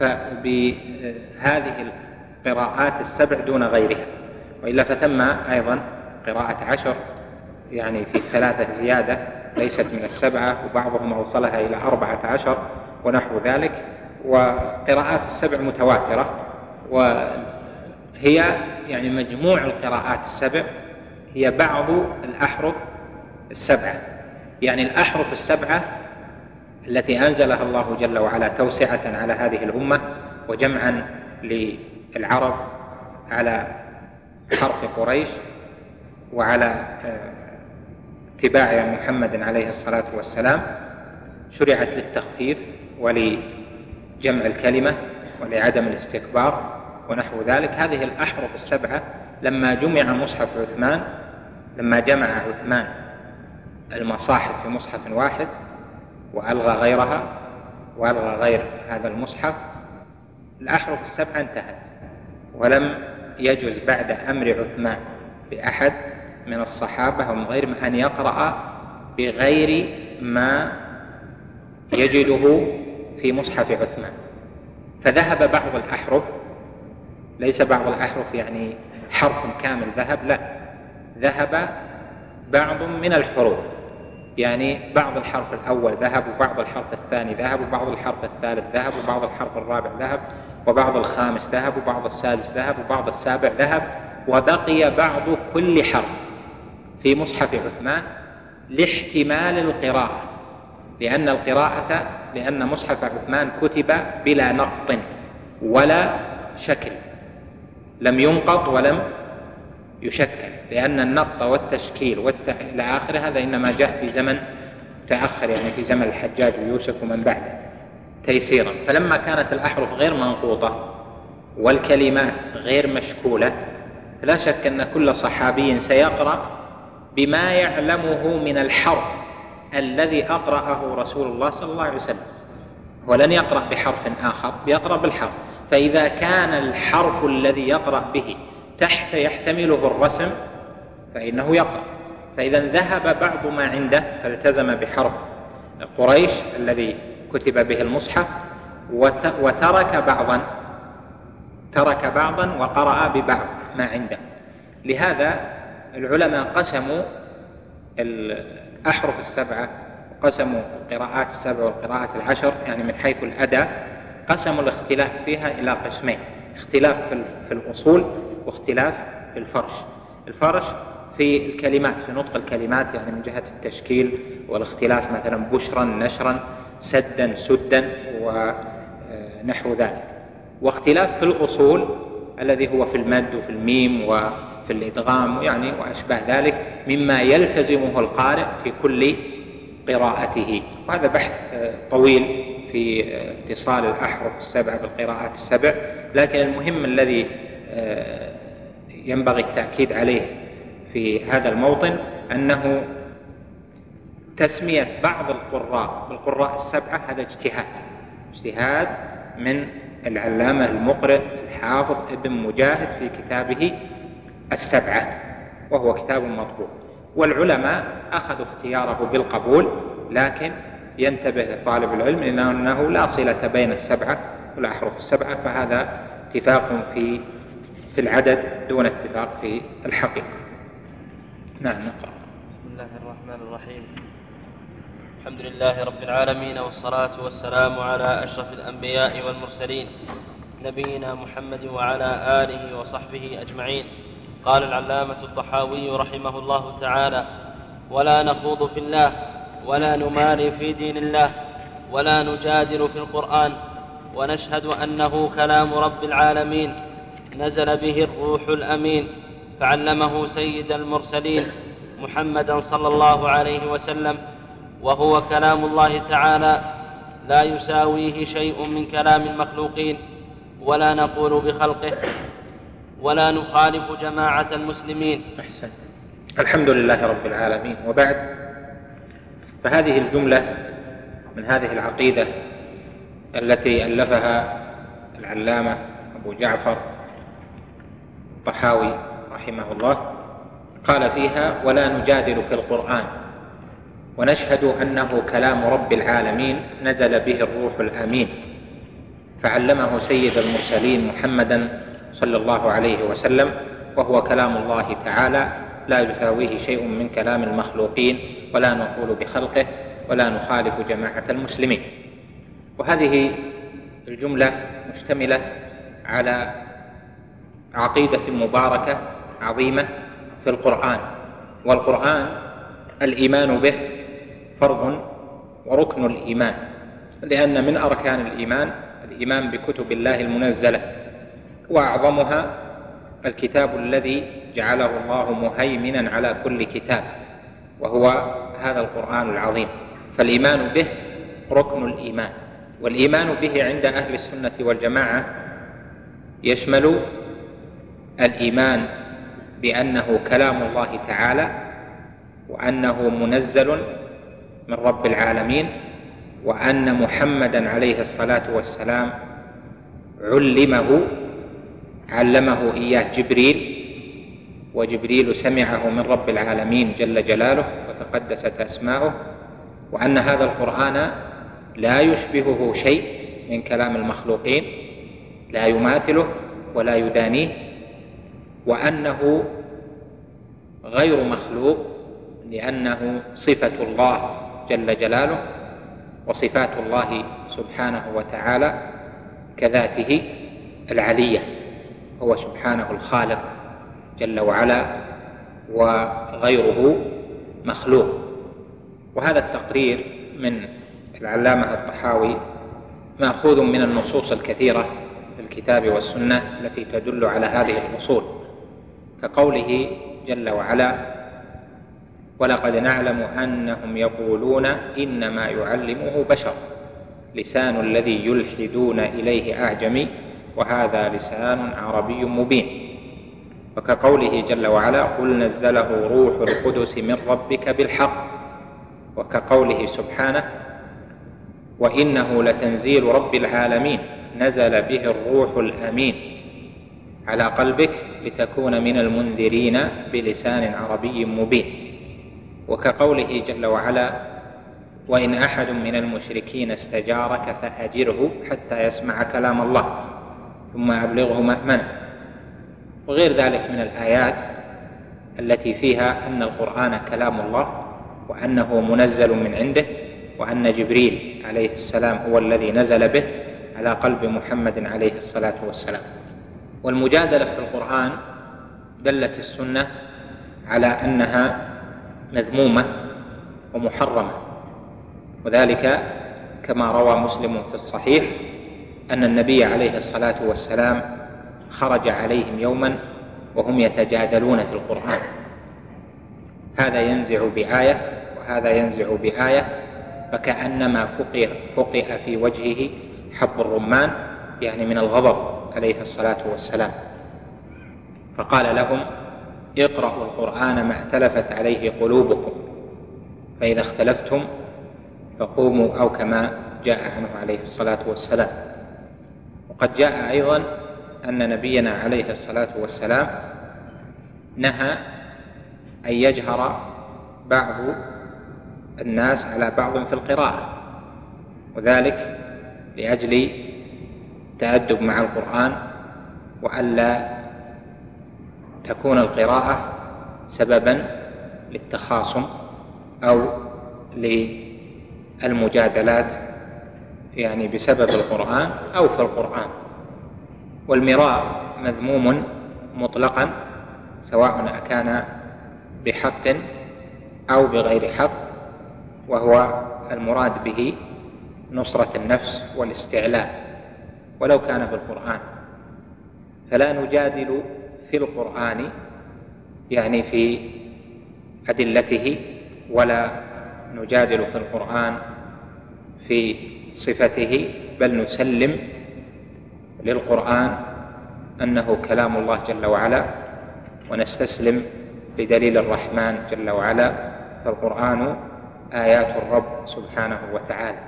فبهذه القراءات السبع دون غيرها. وإلا فثم أيضا قراءة عشر يعني في الثلاثة زيادة ليست من السبعة وبعضهم أوصلها إلى أربعة عشر ونحو ذلك. وقراءات السبع متواترة وهي يعني مجموع القراءات السبع هي بعض الأحرف السبعة. يعني الأحرف السبعة التي أنزلها الله جل وعلا توسعة على هذه الأمة وجمعا للعرب على حرف قريش وعلى آه، اتباع محمد عليه الصلاة والسلام شرعت للتخفيف ولجمع الكلمة ولعدم الاستكبار ونحو ذلك. هذه الأحرف السبعة لما جمع مصحف عثمان لما جمع عثمان المصاحف في مصحف واحد وألغى غيرها وألغى غير هذا المصحف. الأحرف السبعة انتهت ولم يجوز بعد أمر عثمان بأحد من الصحابة أو من غيرهم أن يقرأ بغير ما يجده في مصحف عثمان. فذهب بعض الأحرف ليس بعض الأحرف يعني حرف كامل ذهب لا ذهب بعض من الحروف. يعني بعض الحرف الأول ذهب وبعض الحرف الثاني ذهب وبعض الحرف الثالث ذهب وبعض الحرف الرابع ذهب وبعض الخامس ذهب وبعض السادس ذهب وبعض السابع ذهب وبقي بعض كل حرف في مصحف عثمان لاحتمال القراءة. لأن القراءة لأن مصحف عثمان كتب بلا نقط ولا شكل لم ينقط ولم يشكل لأن النقط والتشكيل والت... إلى آخره هذا إنما جاء في زمن تأخر يعني في زمن الحجاج ويوسف ومن بعده تيسيرا. فلما كانت الأحرف غير منقوطة والكلمات غير مشكولة لا شك أن كل صحابي سيقرأ بما يعلمه من الحرف الذي أقرأه رسول الله صلى الله عليه وسلم. ولن يقرأ بحرف آخر يقرأ بالحرف. فإذا كان الحرف الذي يقرأ به تحت يحتمله الرسم فإنه يقرأ فإذا ذهب بعض ما عنده فالتزم بحرف قريش الذي كتب به المصحف وترك بعضا ترك بعضا وقرأ ببعض ما عنده. لهذا العلماء قسموا الأحرف السبعة قسموا القراءات السبع والقراءات العشر يعني من حيث الأداء قسموا الاختلاف فيها إلى قسمين. اختلاف في الأصول واختلاف الفرش. الفرش في الكلمات في نطق الكلمات يعني من جهة التشكيل والاختلاف مثلا بشرا نشرا سدا سدا ونحو ذلك. واختلاف في الأصول الذي هو في المد وفي الميم وفي الإدغام يعني وأشباه ذلك مما يلتزمه القارئ في كل قراءته. وهذا بحث طويل في اتصال الأحرف السبع بالقراءات السبع لكن المهم الذي آه، ينبغي التأكيد عليه في هذا الموطن أنه تسمية بعض القراء بالقراء السبعة هذا اجتهاد. اجتهاد من العلامة المقرئ الحافظ ابن مجاهد في كتابه السبعة وهو كتاب مطبوع. والعلماء أخذوا اختياره بالقبول لكن ينتبه طالب العلم لأنه لا صلة بين السبعة والأحرف السبعة فهذا اتفاق في في العدد دون اتفاق في الحقيقة. نعم نقرأ. بسم الله الرحمن الرحيم. الحمد لله رب العالمين والصلاة والسلام على أشرف الأنبياء والمرسلين نبينا محمد وعلى آله وصحبه أجمعين. قال العلامة الطحاوي رحمه الله تعالى ولا نخوض في الله ولا نماري في دين الله ولا نجادل في القرآن ونشهد أنه كلام رب العالمين نزل به الروح الأمين فعلمه سيد المرسلين محمدا صلى الله عليه وسلم وهو كلام الله تعالى لا يساويه شيء من كلام المخلوقين ولا نقول بخلقه ولا نخالف جماعة المسلمين. أحسن. الحمد لله رب العالمين. وبعد فهذه الجملة من هذه العقيدة التي ألفها العلامة أبو جعفر الطحاوي رحمه الله قال فيها ولا نجادل في القرآن ونشهد أنه كلام رب العالمين نزل به الروح الأمين فعلمه سيد المرسلين محمدا صلى الله عليه وسلم وهو كلام الله تعالى لا يساويه شيء من كلام المخلوقين ولا نقول بخلقه ولا نخالف جماعة المسلمين. وهذه الجملة مشتملة على عقيدة مباركة عظيمة في القرآن. والقرآن الإيمان به فرض وركن الإيمان لأن من أركان الإيمان الإيمان بكتب الله المنزلة وأعظمها الكتاب الذي جعله الله مهيمنا على كل كتاب وهو هذا القرآن العظيم. فالإيمان به ركن الإيمان والإيمان به عند أهل السنة والجماعة يشمل الإيمان بأنه كلام الله تعالى وأنه منزل من رب العالمين وأن محمدا عليه الصلاة والسلام علمه علمه إياه جبريل وجبريل سمعه من رب العالمين جل جلاله وتقدست أسماؤه وأن هذا القرآن لا يشبهه شيء من كلام المخلوقين لا يماثله ولا يدانيه. وأنه غير مخلوق لأنه صفة الله جل جلاله وصفات الله سبحانه وتعالى كذاته العلية هو سبحانه الخالق جل وعلا وغيره مخلوق. وهذا التقرير من العلامة الطحاوي مأخوذ من النصوص الكثيرة في الكتاب والسنة التي تدل على هذه الأصول. كقوله جل وعلا ولقد نعلم أنهم يقولون إنما يعلمه بشر لسان الذي يلحدون إليه أعجمي وهذا لسان عربي مبين. وكقوله جل وعلا قل نزله روح القدس من ربك بالحق. وكقوله سبحانه وإنه لتنزيل رب العالمين نزل به الروح الأمين. على قلبك لتكون من المنذرين بلسان عربي مبين. وكقوله جل وعلا وإن أحد من المشركين استجارك فأجره حتى يسمع كلام الله ثم أبلغه مأمنه. وغير ذلك من الآيات التي فيها أن القرآن كلام الله وأنه منزل من عنده وأن جبريل عليه السلام هو الذي نزل به على قلب محمد عليه الصلاة والسلام. والمجادلة في القرآن دلت السنة على أنها مذمومة ومحرمة. وذلك كما روى مسلم في الصحيح أن النبي عليه الصلاة والسلام خرج عليهم يوما وهم يتجادلون في القرآن. هذا ينزع بآية وهذا ينزع بآية فكأنما فقئ, فقئ في وجهه حب الرمان يعني من الغضب. عليه الصلاة والسلام. فقال لهم اقرأوا القرآن ما ائتلفت عليه قلوبكم فإذا اختلفتم فقوموا أو كما جاء عنه عليه الصلاة والسلام. وقد جاء أيضا أن نبينا عليه الصلاة والسلام نهى أن يجهر بعض الناس على بعض في القراءة وذلك لأجل التأدب مع القرآن وألا تكون القراءة سببا للتخاصم أو للمجادلات يعني بسبب القرآن أو في القرآن. والمراء مذموم مطلقا سواء أكان بحق أو بغير حق وهو المراد به نصرة النفس والاستعلاء. ولو كان في القرآن. فلا نجادل في القرآن يعني في أدلته ولا نجادل في القرآن في صفته بل نسلم للقرآن أنه كلام الله جل وعلا ونستسلم بدليل الرحمن جل وعلا. فالقرآن آيات الرب سبحانه وتعالى.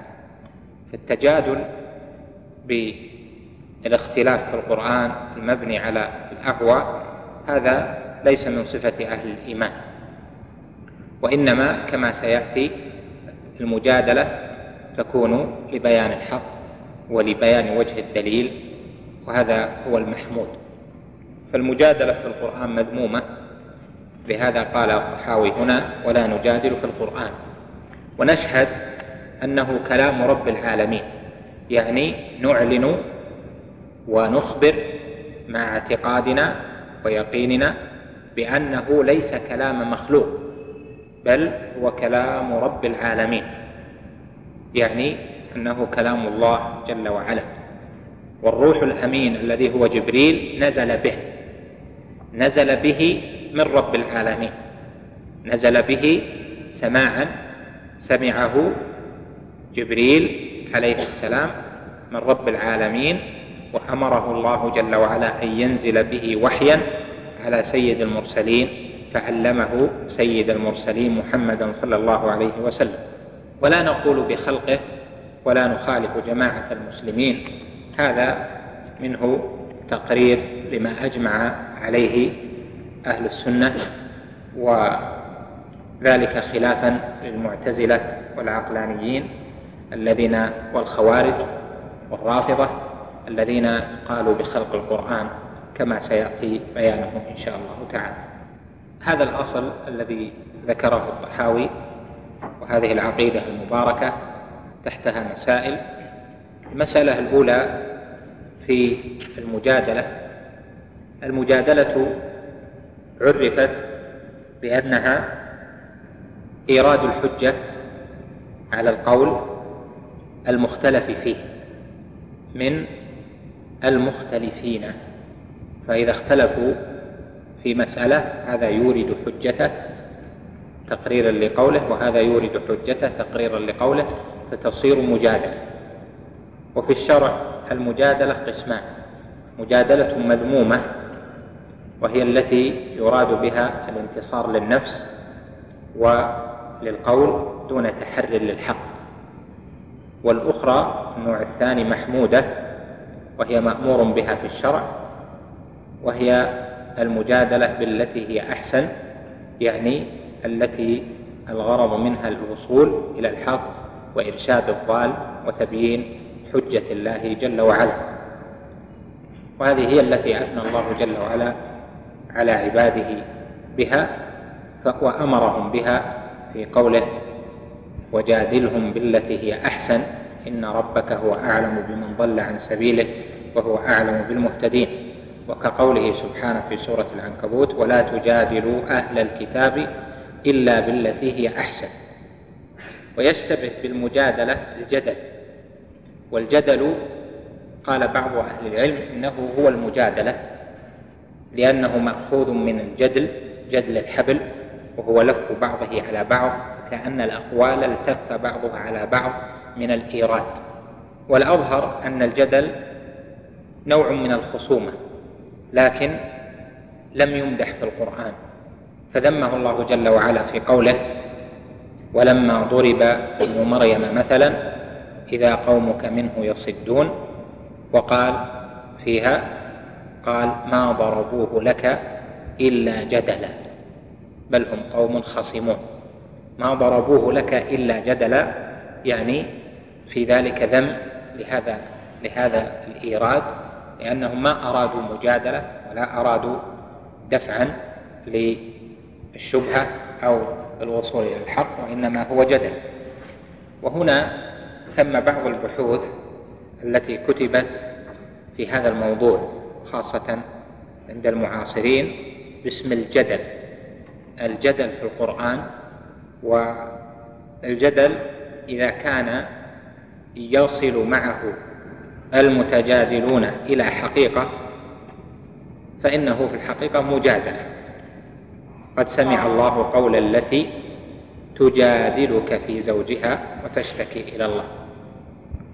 فالتجادل بالاختلاف في القرآن المبني على الأهوى هذا ليس من صفة أهل الإيمان. وإنما كما سيأتي المجادلة تكون لبيان الحق ولبيان وجه الدليل وهذا هو المحمود. فالمجادلة في القرآن مذمومة لهذا قال الطحاوي هنا ولا نجادل في القرآن ونشهد أنه كلام رب العالمين يعني نعلن ونخبر مع اعتقادنا ويقيننا بأنه ليس كلام مخلوق بل هو كلام رب العالمين. يعني أنه كلام الله جل وعلا. والروح الأمين الذي هو جبريل نزل به. نزل به من رب العالمين. نزل به سماعا سمعه جبريل عليه السلام من رب العالمين وأمره الله جل وعلا أن ينزل به وحيا على سيد المرسلين فعلمه سيد المرسلين محمدا صلى الله عليه وسلم. ولا نقول بخلقه ولا نخالف جماعة المسلمين. هذا منه تقرير لما أجمع عليه أهل السنة وذلك خلافا للمعتزلة والعقلانيين الذين والخوارج والرافضة الذين قالوا بخلق القرآن كما سيأتي بيانه إن شاء الله تعالى. هذا الأصل الذي ذكره الطحاوي وهذه العقيدة المباركة تحتها مسائل. المسألة الأولى في المجادلة. المجادلة عرفت بأنها إيراد الحجة على القول المختلف فيه من المختلفين. فإذا اختلفوا في مسألة هذا يورد حجته تقريرا لقوله وهذا يورد حجته تقريرا لقوله فتصير مجادلة. وفي الشرع المجادلة قسمان. مجادلة مذمومة وهي التي يراد بها الانتصار للنفس وللقول دون تحرر للحق. والأخرى النوع الثاني محمودة وهي مأمور بها في الشرع وهي المجادلة بالتي هي أحسن يعني التي الغرض منها الوصول إلى الحق وإرشاد الضال وتبيين حجة الله جل وعلا. وهذه هي التي أثنى الله جل وعلا على عباده بها وأمرهم بها في قوله وجادلهم بالتي هي أحسن إن ربك هو أعلم بمن ضل عن سبيله وهو أعلم بالمهتدين. وكقوله سبحانه في سورة العنكبوت ولا تجادلوا أهل الكتاب إلا بالتي هي أحسن. ويشتبه بالمجادلة الجدل. والجدل قال بعض أهل العلم إنه هو المجادلة لأنه مأخوذ من الجدل جدل الحبل وهو لف بعضه على بعض كأن الأقوال التف بعضها على بعض من الإيراد والأظهر أن الجدل نوع من الخصومة لكن لم يمدح في القرآن فذمه الله جل وعلا في قوله ولما ضرب ابن مريم مثلا إذا قومك منه يصدون وقال فيها قال ما ضربوه لك إلا جدلا بل هم قوم خصمون ما ضربوه لك إلا جدلا يعني في ذلك ذم لهذا لهذا الإيراد لأنهم ما أرادوا مجادلة ولا أرادوا دفعا للشبهة أو الوصول إلى الحق وإنما هو جدل. وهنا ثم بعض البحوث التي كتبت في هذا الموضوع خاصة عند المعاصرين باسم الجدل. الجدل في القرآن والجدل إذا كان يصل معه المتجادلون إلى حقيقة فإنه في الحقيقة مجادلة. قد سمع الله قول التي تجادلك في زوجها وتشتكي إلى الله.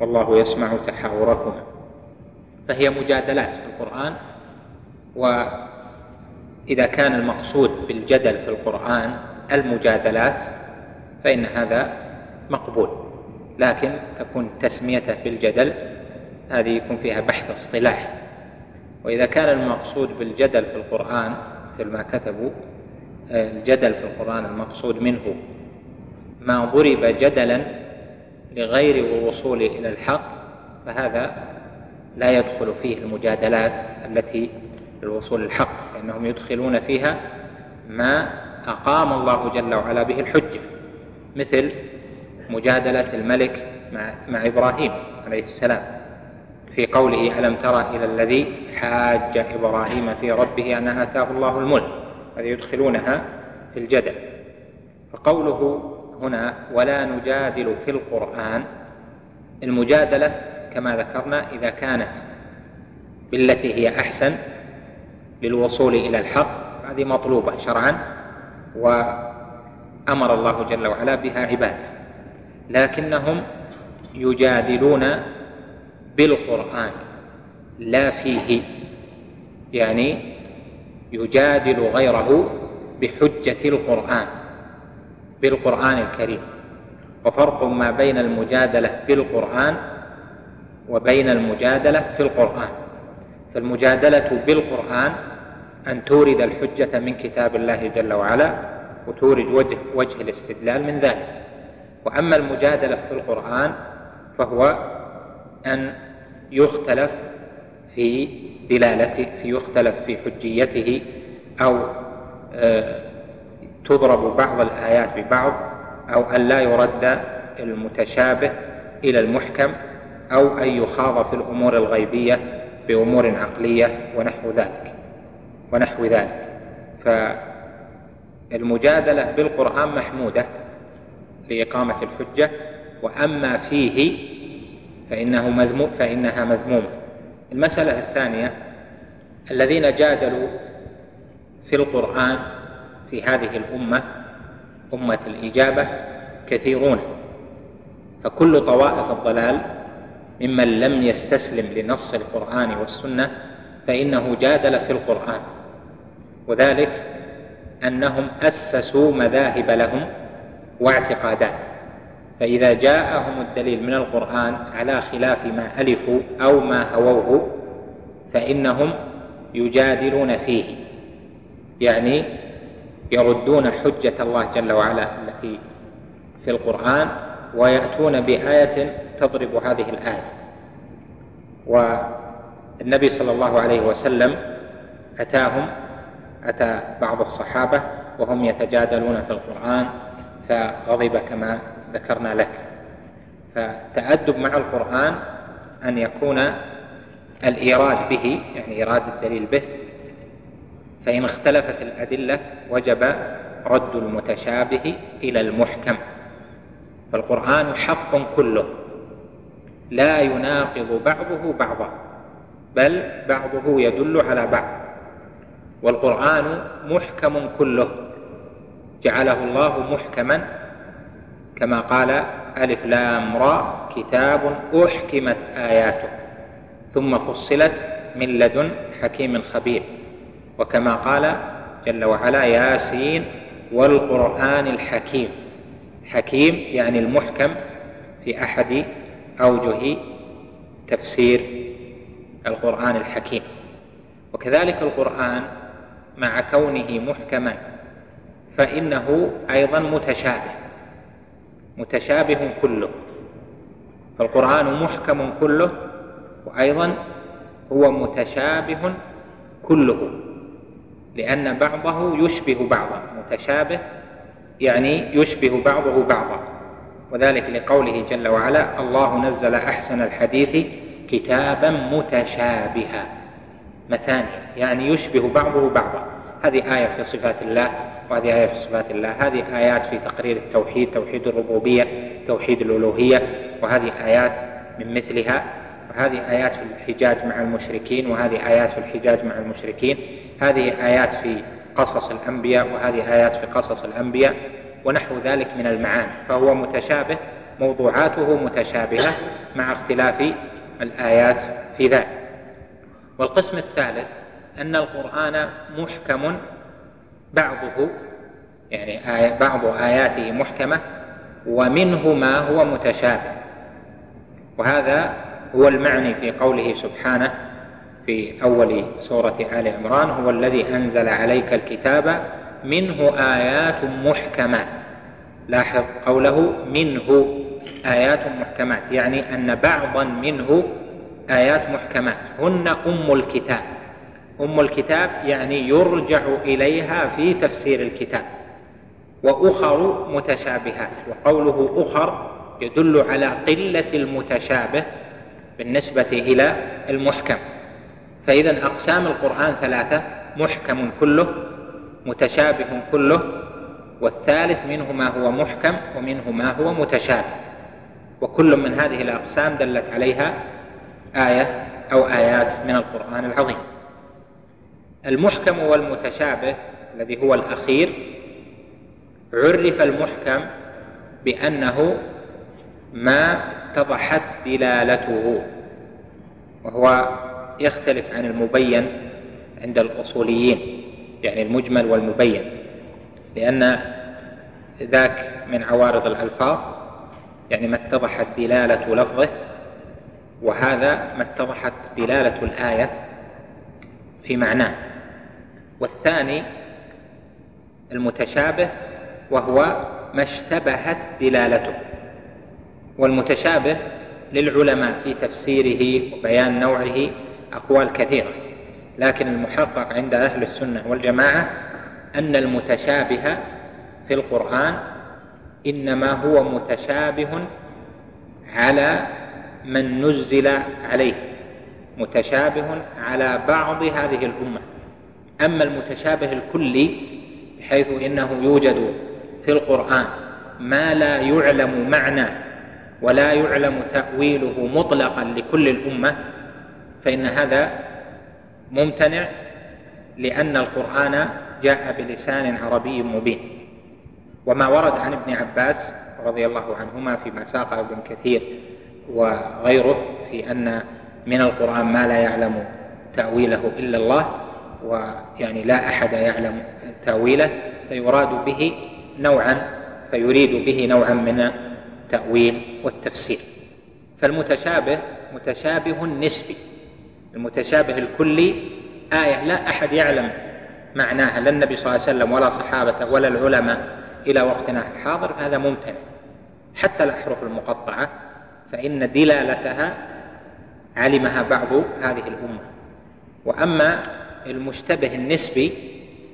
والله يسمع تحاوركما. فهي مجادلات في القرآن وإذا كان المقصود بالجدل في القرآن المجادلات فإن هذا مقبول. لكن تكون تسميته بالجدل هذه يكون فيها بحث اصطلاحي وإذا كان المقصود بالجدل في القرآن مثل ما كتبوا الجدل في القرآن المقصود منه. ما ضرب جدلا لغير الوصول إلى الحق فهذا لا يدخل فيه المجادلات التي للوصول للحق لأنهم يدخلون فيها ما أقام الله جل وعلا به الحجة. مثل مجادلة الملك مع, مع إبراهيم عليه السلام. في قوله ألم ترى إلى الذي حاج إبراهيم في ربه أن آتاه الله الملك هذه يدخلونها في الجدل. فقوله هنا ولا نجادل في القرآن المجادلة كما ذكرنا إذا كانت بالتي هي أحسن للوصول إلى الحق هذه مطلوبة شرعا وأمر الله جل وعلا بها عباده. لكنهم يجادلون بالقرآن لا فيه يعني يجادل غيره بحجة القرآن بالقرآن الكريم. وفرق ما بين المجادلة بالقرآن وبين المجادلة في القرآن. فالمجادلة بالقرآن أن تورد الحجة من كتاب الله جل وعلا وتورد وجه, وجه الاستدلال من ذلك. وأما المجادلة في القرآن فهو أن يختلف في دلالته في يختلف في حجيته أو آه، تضرب بعض الآيات ببعض أو أن لا يرد المتشابه إلى المحكم أو أن يخاض في الأمور الغيبية بأمور عقلية ونحو ذلك ونحو ذلك. فالمجادلة بالقرآن محمودة. لإقامة الحجة وأما فيه فإنه مذموم فإنها مذمومة. المسألة الثانية الذين جادلوا في القرآن في هذه الأمة أمة الإجابة كثيرون. فكل طوائف الضلال ممن لم يستسلم لنص القرآن والسنة فإنه جادل في القرآن. وذلك أنهم أسسوا مذاهب لهم واعتقادات. فإذا جاءهم الدليل من القرآن على خلاف ما ألفوا أو ما هووه فإنهم يجادلون فيه. يعني يردون حجة الله جل وعلا التي في القرآن ويأتون بآية تضرب هذه الآية. والنبي صلى الله عليه وسلم أتاهم أتى بعض الصحابة وهم يتجادلون في القرآن فغضب كما ذكرنا لك. فالتأدب مع القرآن أن يكون الإيراد به يعني إيراد الدليل به. فإن اختلفت الأدلة وجب رد المتشابه إلى المحكم. فالقرآن حق كله. لا يناقض بعضه بعضا بل بعضه يدل على بعض. والقرآن محكم كله. جعله الله محكما كما قال ألف لام را كتاب أحكمت آياته ثم فصلت من لدن حكيم خبير. وكما قال جل وعلا ياسين والقرآن الحكيم. حكيم يعني المحكم في أحد أوجه تفسير القرآن الحكيم. وكذلك القرآن مع كونه محكما فإنه أيضا متشابه. متشابه كله. فالقرآن محكم كله وأيضا هو متشابه كله لأن بعضه يشبه بعضا. متشابه يعني يشبه بعضه بعضا. وذلك لقوله جل وعلا الله نزل أحسن الحديث كتابا متشابها. مثاني يعني يشبه بعضه بعضا. هذه آية في صفات الله وهذه آية في صفات الله. هذه آيات في تقرير التوحيد توحيد الربوبية توحيد الألوهية وهذه آيات من مثلها. وهذه آيات في الحجاج مع المشركين وهذه آيات في الحجاج مع المشركين. هذه آيات في قصص الأنبياء وهذه آيات في قصص الأنبياء ونحو ذلك من المعاني. فهو متشابه موضوعاته متشابهة مع اختلاف الآيات في ذلك. والقسم الثالث أن القرآن محكم بعضه يعني آية بعض آياته محكمة ومنه ما هو متشابه. وهذا هو المعني في قوله سبحانه في أول سورة آل عمران هو الذي أنزل عليك الكتاب منه آيات محكمات. لاحظ قوله منه آيات محكمات يعني أن بعضا منه آيات محكمات. هن أم الكتاب. أم الكتاب يعني يرجع إليها في تفسير الكتاب وأخر متشابهات وقوله أخر يدل على قلة المتشابه بالنسبة إلى المحكم. فإذا أقسام القرآن ثلاثة محكم كله متشابه كله والثالث منه ما هو محكم ومنه ما هو متشابه. وكل من هذه الأقسام دلت عليها آية أو آيات من القرآن العظيم. المحكم والمتشابه الذي هو الأخير عرف المحكم بأنه ما اتضحت دلالته وهو يختلف عن المبين عند الأصوليين يعني المجمل والمبين لأن ذاك من عوارض الألفاظ يعني ما اتضحت دلالة لفظه وهذا ما اتضحت دلالة الآية في معناه. والثاني المتشابه وهو ما اشتبهت دلالته. والمتشابه للعلماء في تفسيره وبيان نوعه أقوال كثيرة لكن المحقق عند أهل السنة والجماعة أن المتشابه في القرآن إنما هو متشابه على من نزل عليه متشابه على بعض هذه الأمة. أما المتشابه الكلي بحيث إنه يوجد في القرآن ما لا يعلم معنى ولا يعلم تأويله مطلقا لكل الأمة فإن هذا ممتنع لأن القرآن جاء بلسان عربي مبين. وما ورد عن ابن عباس رضي الله عنهما فيما ساق ابن كثير وغيره في أن من القرآن ما لا يعلم تأويله إلا الله ويعني لا أحد يعلم تأويله فيراد به نوعا فيريد به نوعا من التأويل والتفسير. فالمتشابه متشابه نسبي المتشابه الكلي آية لا أحد يعلم معناها لا النبي صلى الله عليه وسلم ولا صحابته ولا العلماء إلى وقتنا الحاضر هذا ممتنع. حتى الأحرف المقطعة فإن دلالتها علمها بعض هذه الأمة. وأما المشتبه النسبي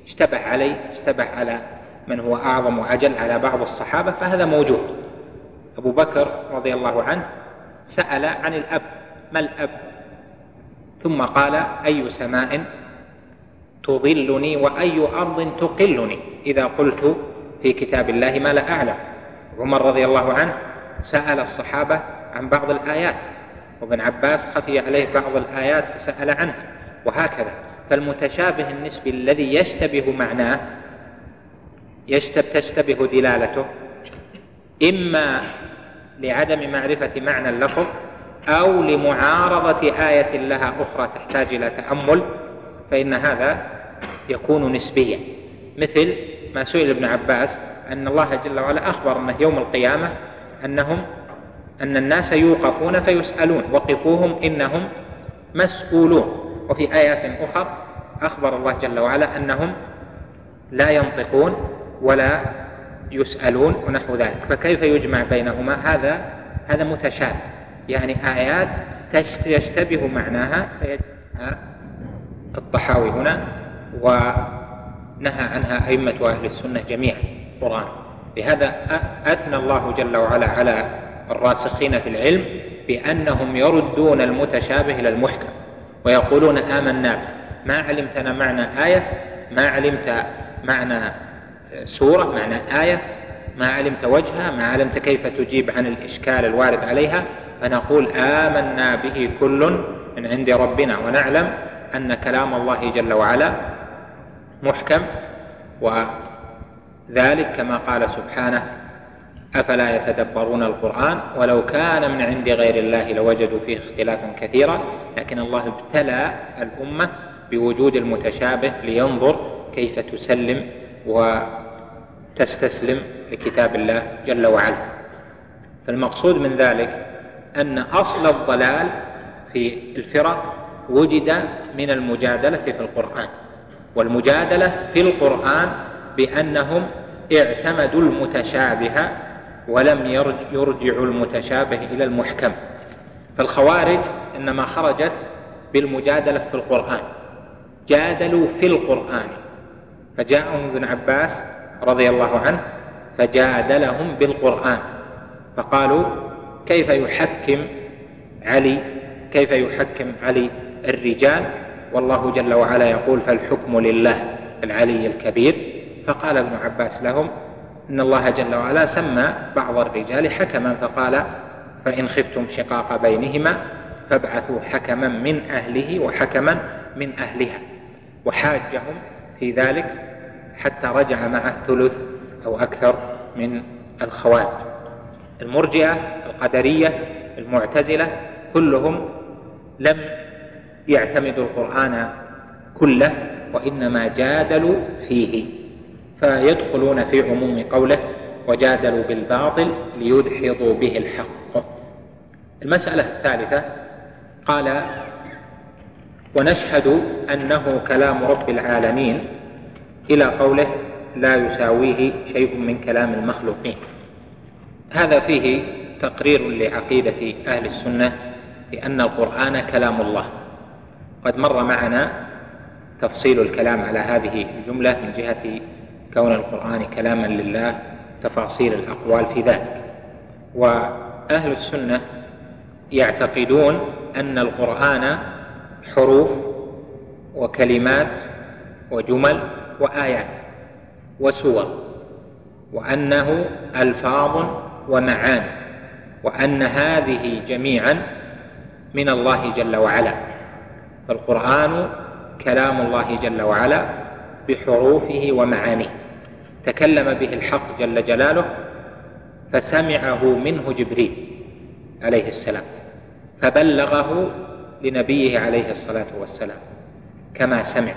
اشتبه عليه اشتبه على من هو أعظم وأجل على بعض الصحابة فهذا موجود. أبو بكر رضي الله عنه سأل عن الأب ما الأب؟ ثم قال أي سماء تظلني وأي أرض تقلني؟ إذا قلت في كتاب الله ما لا أعلم. عمر رضي الله عنه سأل الصحابة عن بعض الآيات وابن عباس خفي عليه بعض الآيات فسأل عنه وهكذا. فالمتشابه النسبي الذي يشتبه معناه يشتب تشتبه دلالته إما لعدم معرفة معنى اللفظ أو لمعارضة آية لها أخرى تحتاج إلى تأمل فإن هذا يكون نسبيا. مثل ما سئل ابن عباس أن الله جل وعلا أخبر أنه يوم القيامة أنهم أن الناس يوقفون فيسألون وقفوهم إنهم مسؤولون. وفي آيات أخرى أخبر الله جل وعلا أنهم لا ينطقون ولا يسألون ونحو ذلك. فكيف يجمع بينهما؟ هذا هذا متشابه. يعني آيات يشتبه معناها فيجمعها الطحاوي هنا ونهى عنها أئمة أهل السنة جميعا القرآن لهذا أثنى الله جل وعلا على الراسخين في العلم بأنهم يردون المتشابه إلى المحكم. ويقولون آمنا ما علمتنا معنى آية ما علمت معنى سورة معنى آية. ما علمت وجهها ما علمت كيف تجيب عن الإشكال الوارد عليها. فنقول آمنا به كل من عند ربنا. ونعلم أن كلام الله جل وعلا محكم وذلك كما قال سبحانه أفلا يتدبرون القرآن؟ ولو كان من عند غير الله لوجدوا فيه اختلافا كثيرا. لكن الله ابتلى الأمة بوجود المتشابه لينظر كيف تسلم وتستسلم لكتاب الله جل وعلا. فالمقصود من ذلك أن أصل الضلال في الفرق وجد من المجادلة في القرآن. والمجادلة في القرآن بأنهم اعتمدوا المتشابه ولم يرجع المتشابه إلى المحكم. فالخوارج إنما خرجت بالمجادلة في القرآن. جادلوا في القرآن. فجاءهم ابن عباس رضي الله عنه فجادلهم بالقرآن. فقالوا كيف يحكم علي؟ كيف يحكم علي الرجال؟ والله جل وعلا يقول فالحكم لله العلي الكبير. فقال ابن عباس لهم إن الله جل وعلا سمى بعض الرجال حكما فقال فإن خفتم شقاق بينهما فابعثوا حكما من أهله وحكما من أهلها وحاجهم في ذلك حتى رجع معه ثلث أو أكثر من الخوارج. المرجئة القدرية المعتزلة كلهم لم يعتمدوا القرآن كله وإنما جادلوا فيه. فيدخلون في عموم قوله وجادلوا بالباطل ليدحضوا به الحق. المسألة الثالثة قال ونشهد أنه كلام رب العالمين إلى قوله لا يساويه شيء من كلام المخلوقين. هذا فيه تقرير لعقيدة أهل السنة بأن القرآن كلام الله. قد مر معنا تفصيل الكلام على هذه الجملة من جهة كون القرآن كلاما لله تفاصيل الأقوال في ذلك. وأهل السنة يعتقدون أن القرآن حروف وكلمات وجمل وآيات وسور وأنه ألفاظ ومعاني وأن هذه جميعا من الله جل وعلا. فالقرآن كلام الله جل وعلا بحروفه ومعانيه. تكلم به الحق جل جلاله فسمعه منه جبريل عليه السلام فبلغه لنبيه عليه الصلاة والسلام كما سمع.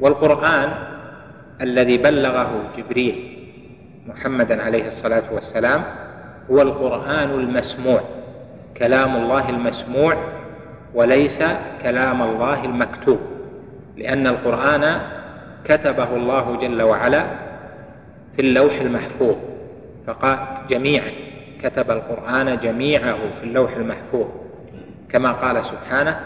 والقرآن الذي بلغه جبريل محمدا عليه الصلاة والسلام هو القرآن المسموع كلام الله المسموع وليس كلام الله المكتوب لأن القرآن كتبه الله جل وعلا في اللوح المحفوظ فقال جميعا كتب القرآن جميعه في اللوح المحفوظ. كما قال سبحانه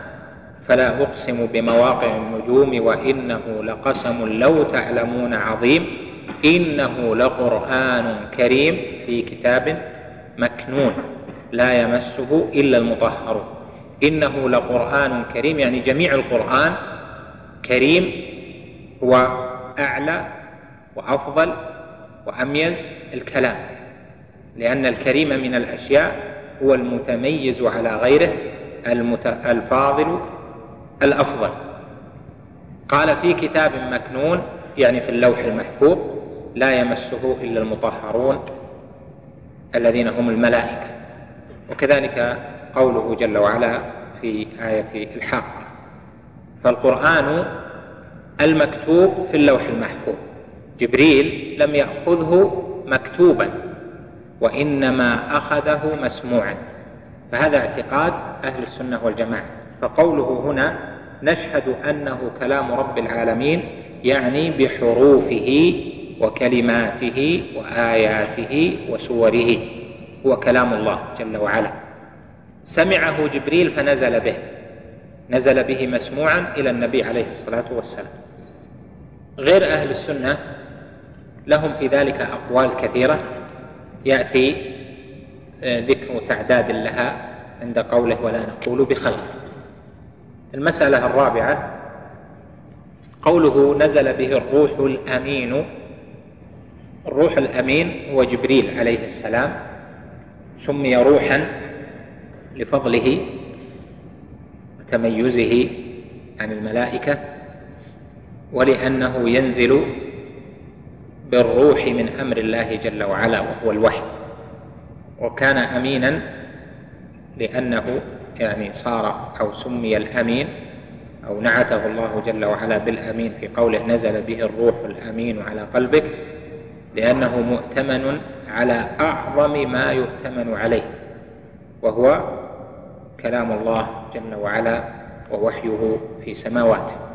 فلا أقسم بمواقع النجوم وإنه لقسم لو تعلمون عظيم إنه لقرآن كريم في كتاب مكنون لا يمسه إلا المطهرون إنه لقرآن كريم يعني جميع القرآن كريم هو أعلى وأفضل وأميز الكلام لأن الكريم من الأشياء هو المتميز على غيره الفاضل الأفضل. قال في كتاب مكنون يعني في اللوح المحفوظ لا يمسه إلا المطهرون الذين هم الملائكة. وكذلك قوله جل وعلا في آية الحق فالقرآن المكتوب في اللوح المحفوظ. جبريل لم يأخذه مكتوبا وإنما أخذه مسموعا. فهذا اعتقاد أهل السنة والجماعة. فقوله هنا نشهد أنه كلام رب العالمين يعني بحروفه وكلماته وآياته وسوره. هو كلام الله جل وعلا. سمعه جبريل فنزل به. نزل به مسموعا إلى النبي عليه الصلاة والسلام. غير أهل السنة لهم في ذلك أقوال كثيرة. يأتي آه، ذكر تعداد لها عند قوله ولا نقول بخلق. المسألة الرابعة قوله نزل به الروح الأمين. الروح الأمين هو جبريل عليه السلام سمي روحا لفضله وتميزه عن الملائكة. ولأنه ينزل بالروح من أمر الله جل وعلا وهو الوحي. وكان أمينا لأنه يعني صار أو سمي الأمين أو نعته الله جل وعلا بالأمين في قوله نزل به الروح الأمين على قلبك لأنه مؤتمن على أعظم ما يؤتمن عليه وهو كلام الله جل وعلا ووحيه في سماواته.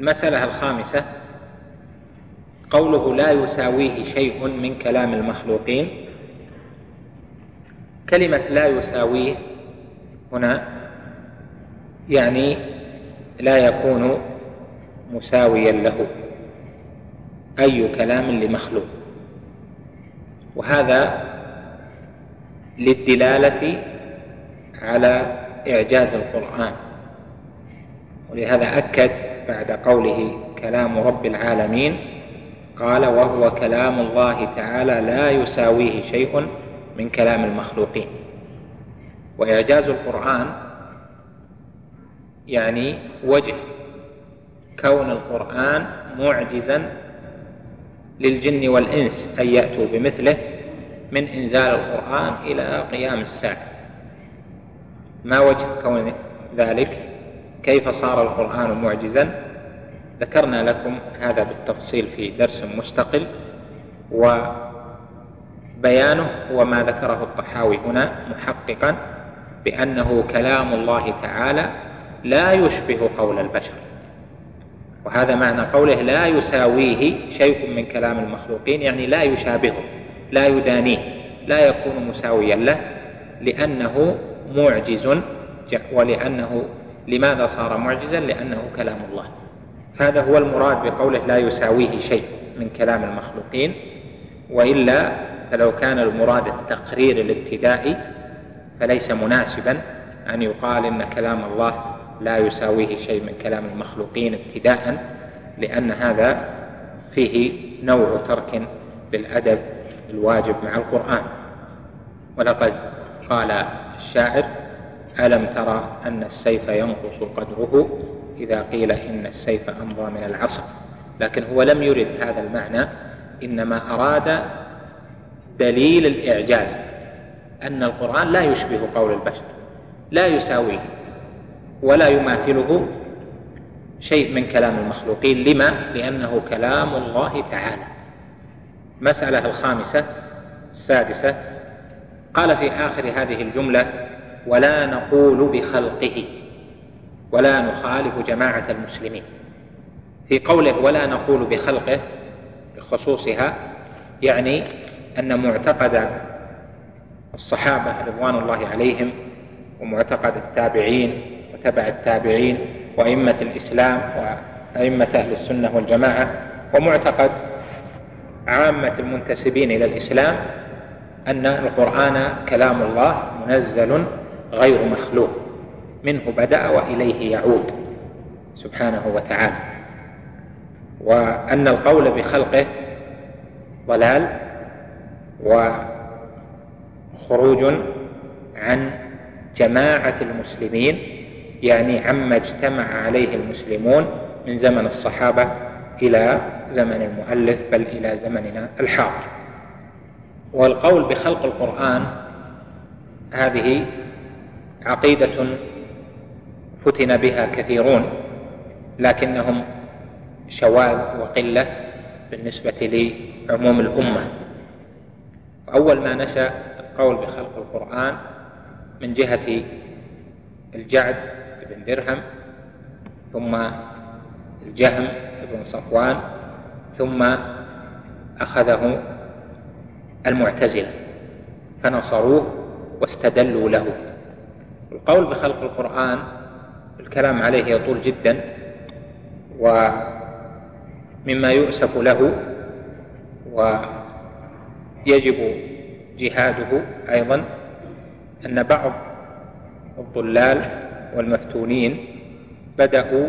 المسألة الخامسة قوله لا يساويه شيء من كلام المخلوقين. كلمة لا يساويه هنا يعني لا يكون مساويا له أي كلام لمخلوق. وهذا للدلالة على إعجاز القرآن. ولهذا أكد بعد قوله كلام رب العالمين قال وهو كلام الله تعالى لا يساويه شيء من كلام المخلوقين. وإعجاز القرآن يعني وجه كون القرآن معجزا للجن والإنس أن يأتوا بمثله من إنزال القرآن إلى قيام الساعة. ما وجه كون ذلك؟ كيف صار القرآن معجزا؟ ذكرنا لكم هذا بالتفصيل في درس مستقل وبيانه هو ما ذكره الطحاوي هنا محققا بأنه كلام الله تعالى لا يشبه قول البشر. وهذا معنى قوله لا يساويه شيء من كلام المخلوقين يعني لا يشابهه لا يدانيه لا يكون مساويا له لأنه معجز ولأنه لماذا صار معجزا؟ لأنه كلام الله. هذا هو المراد بقوله لا يساويه شيء من كلام المخلوقين وإلا فلو كان المراد التقرير الابتدائي فليس مناسبا أن يقال إن كلام الله لا يساويه شيء من كلام المخلوقين ابتداء لأن هذا فيه نوع ترك للأدب الواجب مع القرآن. ولقد قال الشاعر ألم ترى أن السيف ينقص قدره؟ إذا قيل إن السيف أمضى من العصا. لكن هو لم يرد هذا المعنى إنما أراد دليل الإعجاز أن القرآن لا يشبه قول البشر لا يساويه ولا يماثله شيء من كلام المخلوقين. لما؟ لأنه كلام الله تعالى. المسألة الخامسة السادسة قال في آخر هذه الجملة ولا نقول بخلقه ولا نخالف جماعة المسلمين. في قوله ولا نقول بخلقه بخصوصها يعني أن معتقد الصحابة رضوان الله عليهم ومعتقد التابعين وتبع التابعين وأئمة الإسلام وأئمة أهل السنة والجماعة ومعتقد عامة المنتسبين إلى الإسلام أن القرآن كلام الله منزل غير مخلوق. منه بدأ وإليه يعود. سبحانه وتعالى. وأن القول بخلقه ضلال وخروج عن جماعة المسلمين يعني عما اجتمع عليه المسلمون من زمن الصحابة إلى زمن المؤلف بل إلى زمننا الحاضر. والقول بخلق القرآن هذه عقيدة فتن بها كثيرون لكنهم شواذ وقلة بالنسبة لعموم الأمة. أول ما نشأ القول بخلق القرآن من جهة الجعد بن درهم ثم الجهم بن صفوان ثم أخذه المعتزلة فنصروه واستدلوا له. القول بخلق القرآن الكلام عليه يطول جدا ومما يؤسف له ويجب جهاده أيضا أن بعض الضلال والمفتونين بدأوا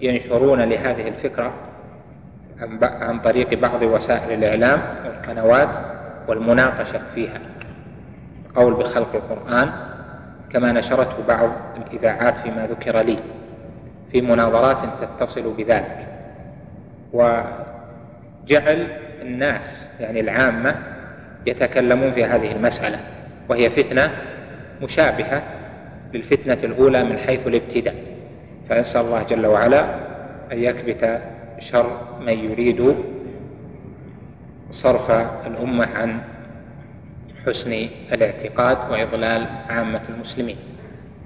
ينشرون لهذه الفكرة عن طريق بعض وسائل الإعلام والقنوات والمناقشة فيها. القول بخلق القرآن كما نشرته بعض الإذاعات فيما ذكر لي في مناظرات تتصل بذلك. وجعل الناس يعني العامة يتكلمون في هذه المسألة وهي فتنة مشابهة للفتنة الأولى من حيث الابتداء. فأسأل الله جل وعلا أن يكبت شر من يريد صرف الأمة عن حسن الاعتقاد وإضلال عامة المسلمين.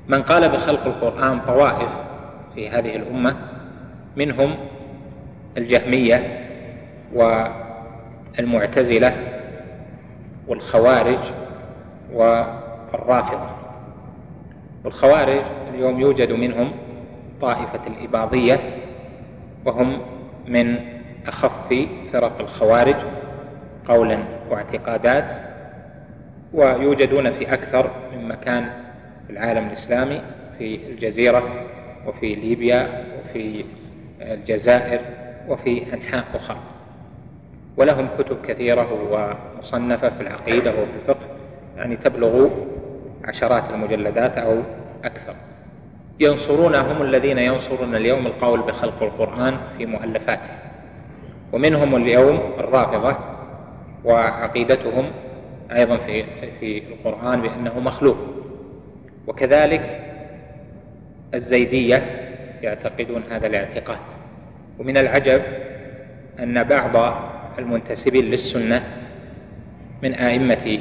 من قال بخلق القرآن طوائف في هذه الأمة منهم الجهمية والمعتزلة والخوارج والرافضة. والخوارج اليوم يوجد منهم طائفة الإباضية وهم من أخف فرق الخوارج قولا واعتقادات ويوجدون في أكثر من مكان في العالم الإسلامي في الجزيرة وفي ليبيا وفي الجزائر وفي أنحاء أخرى. ولهم كتب كثيرة ومصنفة في العقيدة وفي الفقه يعني تبلغ عشرات المجلدات أو أكثر. ينصرون هم الذين ينصرون اليوم القول بخلق القرآن في مؤلفاته. ومنهم اليوم الرافضة وعقيدتهم أيضا في في القرآن بأنه مخلوق. وكذلك الزيدية يعتقدون هذا الاعتقاد. ومن العجب أن بعض المنتسبين للسنة من أئمة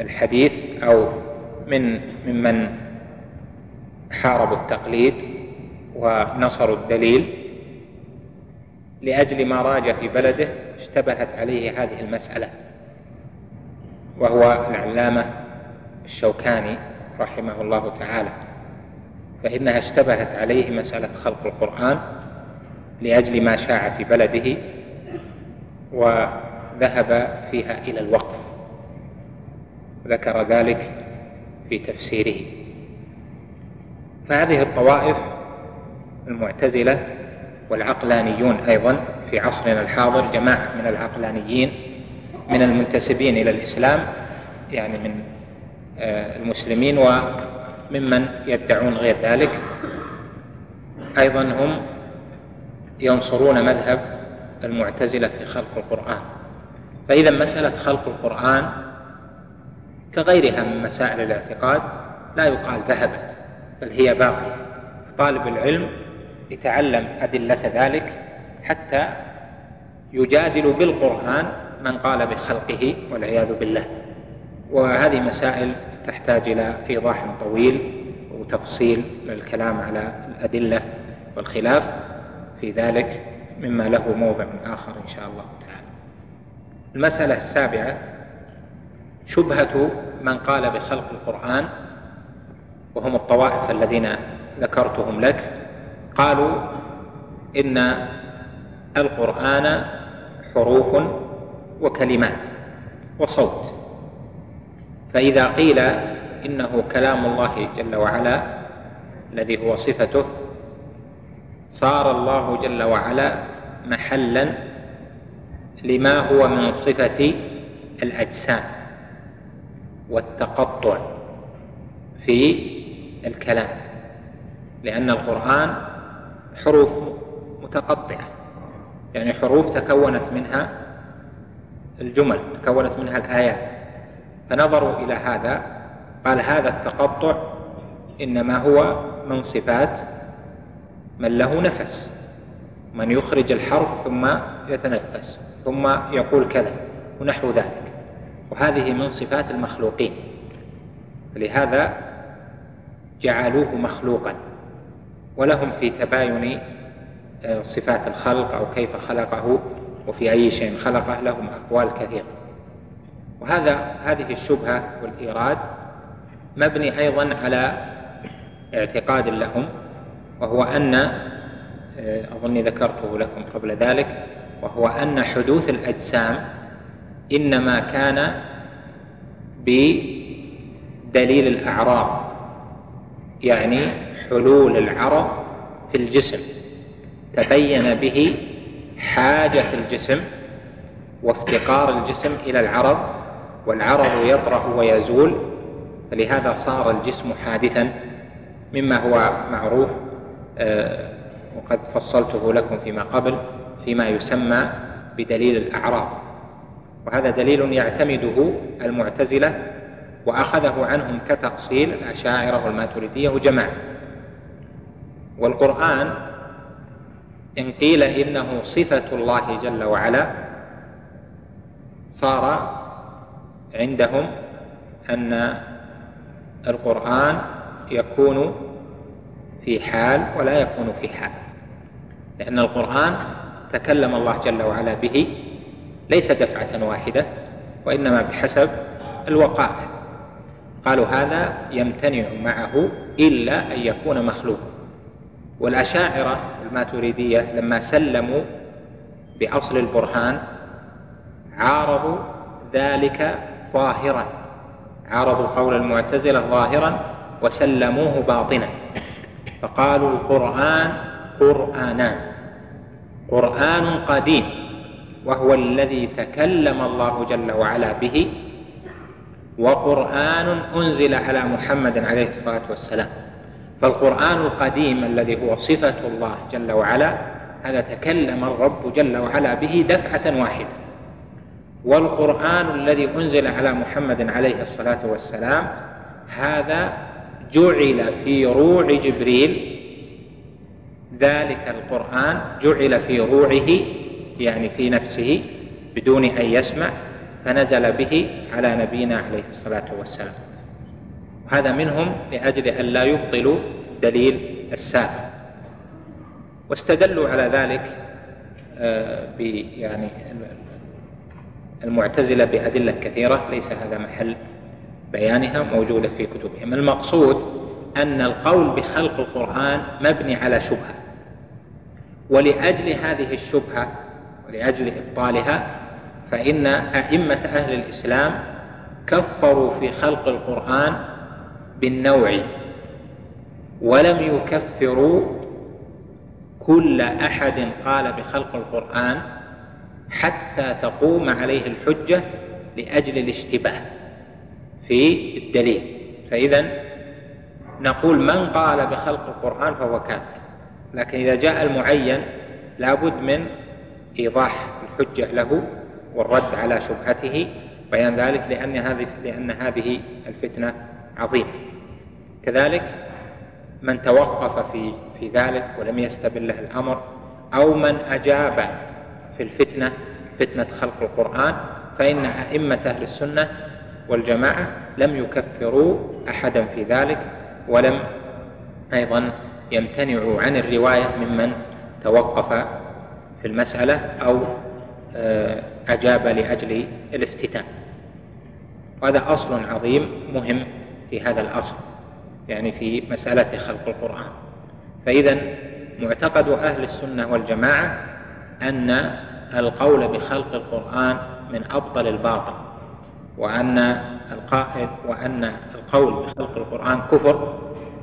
الحديث أو من ممن حاربوا التقليد ونصروا الدليل لأجل ما راج في بلده اشتبهت عليه هذه المسألة. وهو العلامة الشوكاني رحمه الله تعالى. فإنها اشتبهت عليه مسألة خلق القرآن لأجل ما شاع في بلده وذهب فيها إلى الوقف. ذكر ذلك في تفسيره. فهذه الطوائف المعتزلة والعقلانيون أيضا في عصرنا الحاضر جماعة من العقلانيين من المنتسبين إلى الإسلام يعني من آه، المسلمين وممن يدعون غير ذلك. أيضا هم ينصرون مذهب المعتزلة في خلق القرآن. فإذا مسألة خلق القرآن كغيرها من مسائل الاعتقاد لا يقال ذهبت بل هي باقية. طالب العلم يتعلم أدلة ذلك حتى يجادل بالقرآن من قال بخلقه والعياذ بالله. وهذه مسائل تحتاج إلى إيضاح طويل وتفصيل للكلام على الأدلة والخلاف. في ذلك مما له موضع آخر إن شاء الله تعالى. المسألة السابعة شبهة من قال بخلق القرآن وهم الطوائف الذين ذكرتهم لك. قالوا إن القرآن حروف وكلمات وصوت. فإذا قيل إنه كلام الله جل وعلا الذي هو صفته صار الله جل وعلا محلا لما هو من صفة الأجسام والتقطع في الكلام لأن القرآن حروف متقطعة يعني حروف تكونت منها الجمل تكونت منها الآيات فنظروا إلى هذا قال هذا التقطع إنما هو من صفات من له نفس. من يخرج الحرف ثم يتنفس ثم يقول كذا ونحو ذلك. وهذه من صفات المخلوقين. لهذا جعلوه مخلوقا. ولهم في تباين آه، صفات الخلق أو كيف خلقه. وفي أي شيء خلقه لهم أقوال كثيرة. وهذا هذه الشبهة والإيراد مبني أيضا على اعتقاد لهم وهو أن آه، أظني ذكرته لكم قبل ذلك وهو أن حدوث الأجسام إنما كان بدليل الأعراض يعني حلول العرض في الجسم تبين به حاجة الجسم وافتقار الجسم إلى العرض والعرض يطرح ويزول فلهذا صار الجسم حادثا مما هو معروف آه، وقد فصلته لكم فيما قبل فيما يسمى بدليل الأعراض. وهذا دليل يعتمده المعتزلة وأخذه عنهم كتأصيل الأشاعرة والماتريدية وجماعة والقرآن إن قيل إنه صفة الله جل وعلا صار عندهم أن القرآن يكون في حال ولا يكون في حال. لأن القرآن تكلم الله جل وعلا به ليس دفعة واحدة وإنما بحسب الوقائع. قالوا هذا يمتنع معه إلا أن يكون مخلوقا والأشاعرة الماتريدية لما سلموا بأصل البرهان عارضوا ذلك ظاهرا عارضوا قول المعتزلة ظاهرا وسلموه باطنا. فقالوا القرآن قرآنان قرآن قديم وهو الذي تكلم الله جل وعلا به وقرآن أنزل على محمد عليه الصلاة والسلام. فالقرآن القديم الذي هو صفة الله جل وعلا هذا تكلم الرب جل وعلا به دفعة واحدة. والقرآن الذي أنزل على محمد عليه الصلاة والسلام هذا جعل في روع جبريل ذلك القرآن جعل في روعه يعني في نفسه بدون أن يسمع فنزل به على نبينا عليه الصلاة والسلام. هذا منهم لأجل أن لا يبطلوا دليل السابق. واستدلوا على ذلك آه، يعني المعتزلة بأدلة كثيرة ليس هذا محل بيانها موجودة في كتبهم. المقصود أن القول بخلق القرآن مبني على شبهة. ولأجل هذه الشبهة ولأجل إبطالها فإن أئمة أهل الإسلام كفروا في خلق القرآن بالنوع ولم يكفروا كل أحد قال بخلق القرآن حتى تقوم عليه الحجة لأجل الاشتباه في الدليل. فإذا نقول من قال بخلق القرآن فهو كافر. لكن إذا جاء المعين لابد من إيضاح الحجة له والرد على شبهته. بيان ذلك لأن هذه لأن هذه الفتنة عظيمة كذلك من توقف في في ذلك ولم يستبل له الأمر أو من أجاب في الفتنة فتنة خلق القرآن فإن أئمة أهل السنة والجماعة لم يكفروا أحدا في ذلك ولم أيضا يمتنعوا عن الرواية ممن توقف في المسألة أو آه، أجاب لأجل الافتتان. وهذا أصل عظيم مهم في هذا الأصل يعني في مسألة خلق القرآن. فإذا معتقد أهل السنة والجماعة أن القول بخلق القرآن من أبطل الباطل وأن القائل وأن القول بخلق القرآن كفر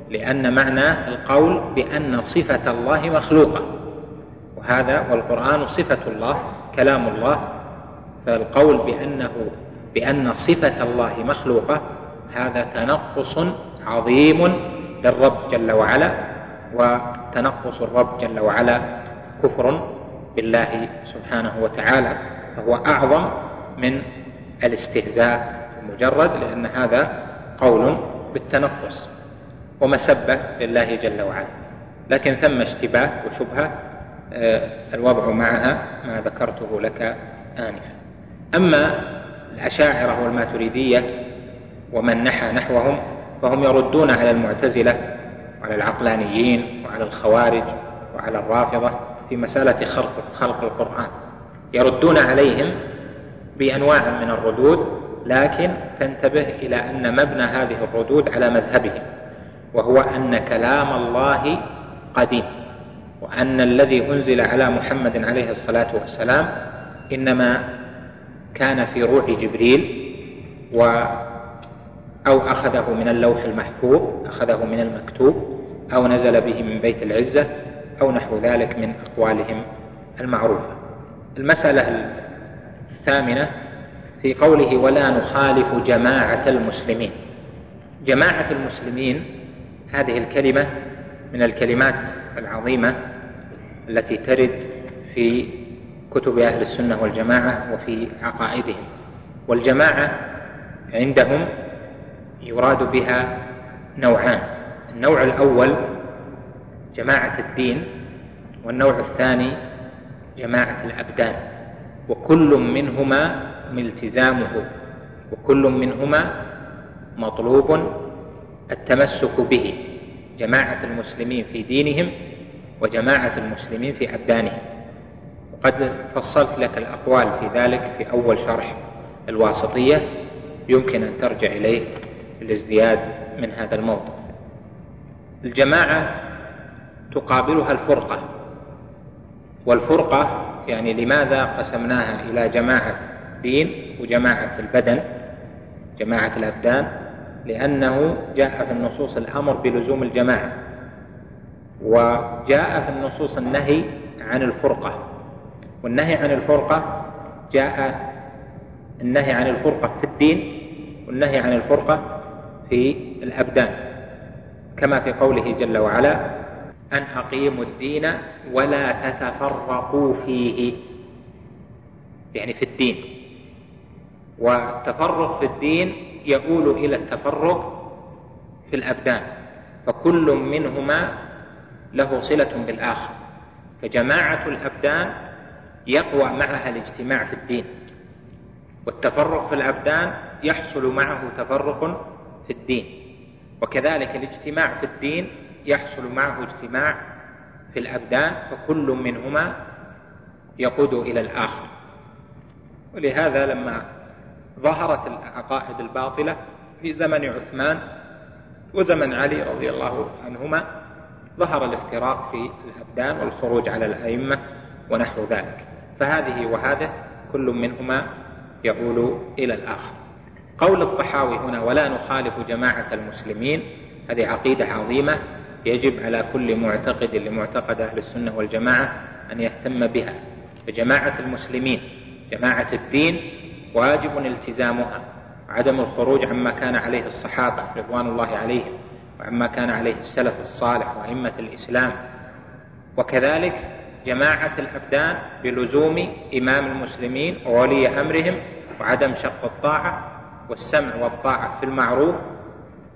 لأن معنى القول بأن صفة الله مخلوقة. وهذا والقرآن صفة الله كلام الله فالقول بأنه بأن صفة الله مخلوقة هذا تنقص عظيم للرب جل وعلا وتنقص الرب جل وعلا كفر بالله سبحانه وتعالى فهو أعظم من الاستهزاء المجرد لأن هذا قول بالتنقص ومسبة لله جل وعلا. لكن ثم اشتباه وشبهة آه، الوضع معها ما ذكرته لك آنفا. أما الأشاعرة والماتريدية ومن نحى نحوهم فهم يردون على المعتزلة وعلى العقلانيين وعلى الخوارج وعلى الرافضة في مسألة خلق, خلق القرآن. يردون عليهم بأنواع من الردود لكن تنتبه إلى أن مبنى هذه الردود على مذهبهم وهو أن كلام الله قديم وأن الذي أنزل على محمد عليه الصلاة والسلام إنما كان في روح جبريل و أو أخذه من اللوح المحفوظ أخذه من المكتوب أو نزل به من بيت العزة أو نحو ذلك من أقوالهم المعروفة. المسألة الثامنة في قوله ولا نخالف جماعة المسلمين. جماعة المسلمين هذه الكلمة من الكلمات العظيمة التي ترد في كتب أهل السنة والجماعة وفي عقائدهم. والجماعة عندهم يراد بها نوعان. النوع الأول جماعة الدين والنوع الثاني جماعة الأبدان. وكل منهما التزامه وكل منهما مطلوب التمسك به. جماعة المسلمين في دينهم وجماعة المسلمين في أبدانهم. وقد فصلت لك الأقوال في ذلك في أول شرح الواسطية يمكن أن ترجع إليه. الازدياد من هذا الموضوع. الجماعة تقابلها الفرقة. والفرقة يعني لماذا قسمناها إلى جماعة دين وجماعة البدن جماعة الأبدان؟ لأنه جاء في النصوص الأمر بلزوم الجماعة وجاء في النصوص النهي عن الفرقة. والنهي عن الفرقة جاء النهي عن الفرقة في الدين والنهي عن الفرقة في الأبدان كما في قوله جل وعلا أن أقيموا الدين ولا تتفرقوا فيه. يعني في الدين. والتفرق في الدين يؤول إلى التفرق في الأبدان فكل منهما له صلة بالآخر. فجماعة الأبدان يقوى معها الاجتماع في الدين والتفرق في الأبدان يحصل معه تفرق في الدين. وكذلك الاجتماع في الدين يحصل معه اجتماع في الأبدان فكل منهما يقود إلى الآخر. ولهذا لما ظهرت العقائد الباطلة في زمن عثمان وزمن علي رضي الله عنهما ظهر الافتراق في الأبدان والخروج على الأئمة ونحو ذلك. فهذه وهذه كل منهما يؤول إلى الآخر. قول الطحاوي هنا ولا نخالف جماعة المسلمين هذه عقيدة عظيمة يجب على كل معتقد لمعتقد أهل السنة والجماعة أن يهتم بها. فجماعة المسلمين جماعة الدين واجب التزامها. عدم الخروج عما كان عليه الصحابة رضوان الله عليهم وعما كان عليه السلف الصالح وأئمة الإسلام. وكذلك جماعة الأبدان بلزوم إمام المسلمين وولي أمرهم وعدم شق الطاعة والسمع والطاعة في المعروف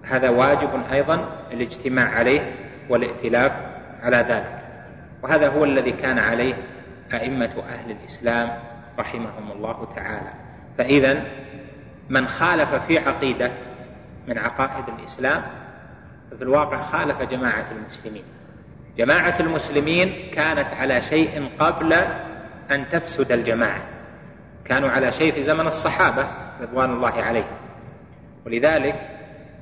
هذا واجب أيضا الاجتماع عليه والائتلاف على ذلك. وهذا هو الذي كان عليه أئمة أهل الإسلام رحمهم الله تعالى. فإذا من خالف في عقيدة من عقائد الإسلام في الواقع خالف جماعة المسلمين. جماعة المسلمين كانت على شيء قبل أن تفسد الجماعة. كانوا على شيء في زمن الصحابة. رضوان الله عليهم ولذلك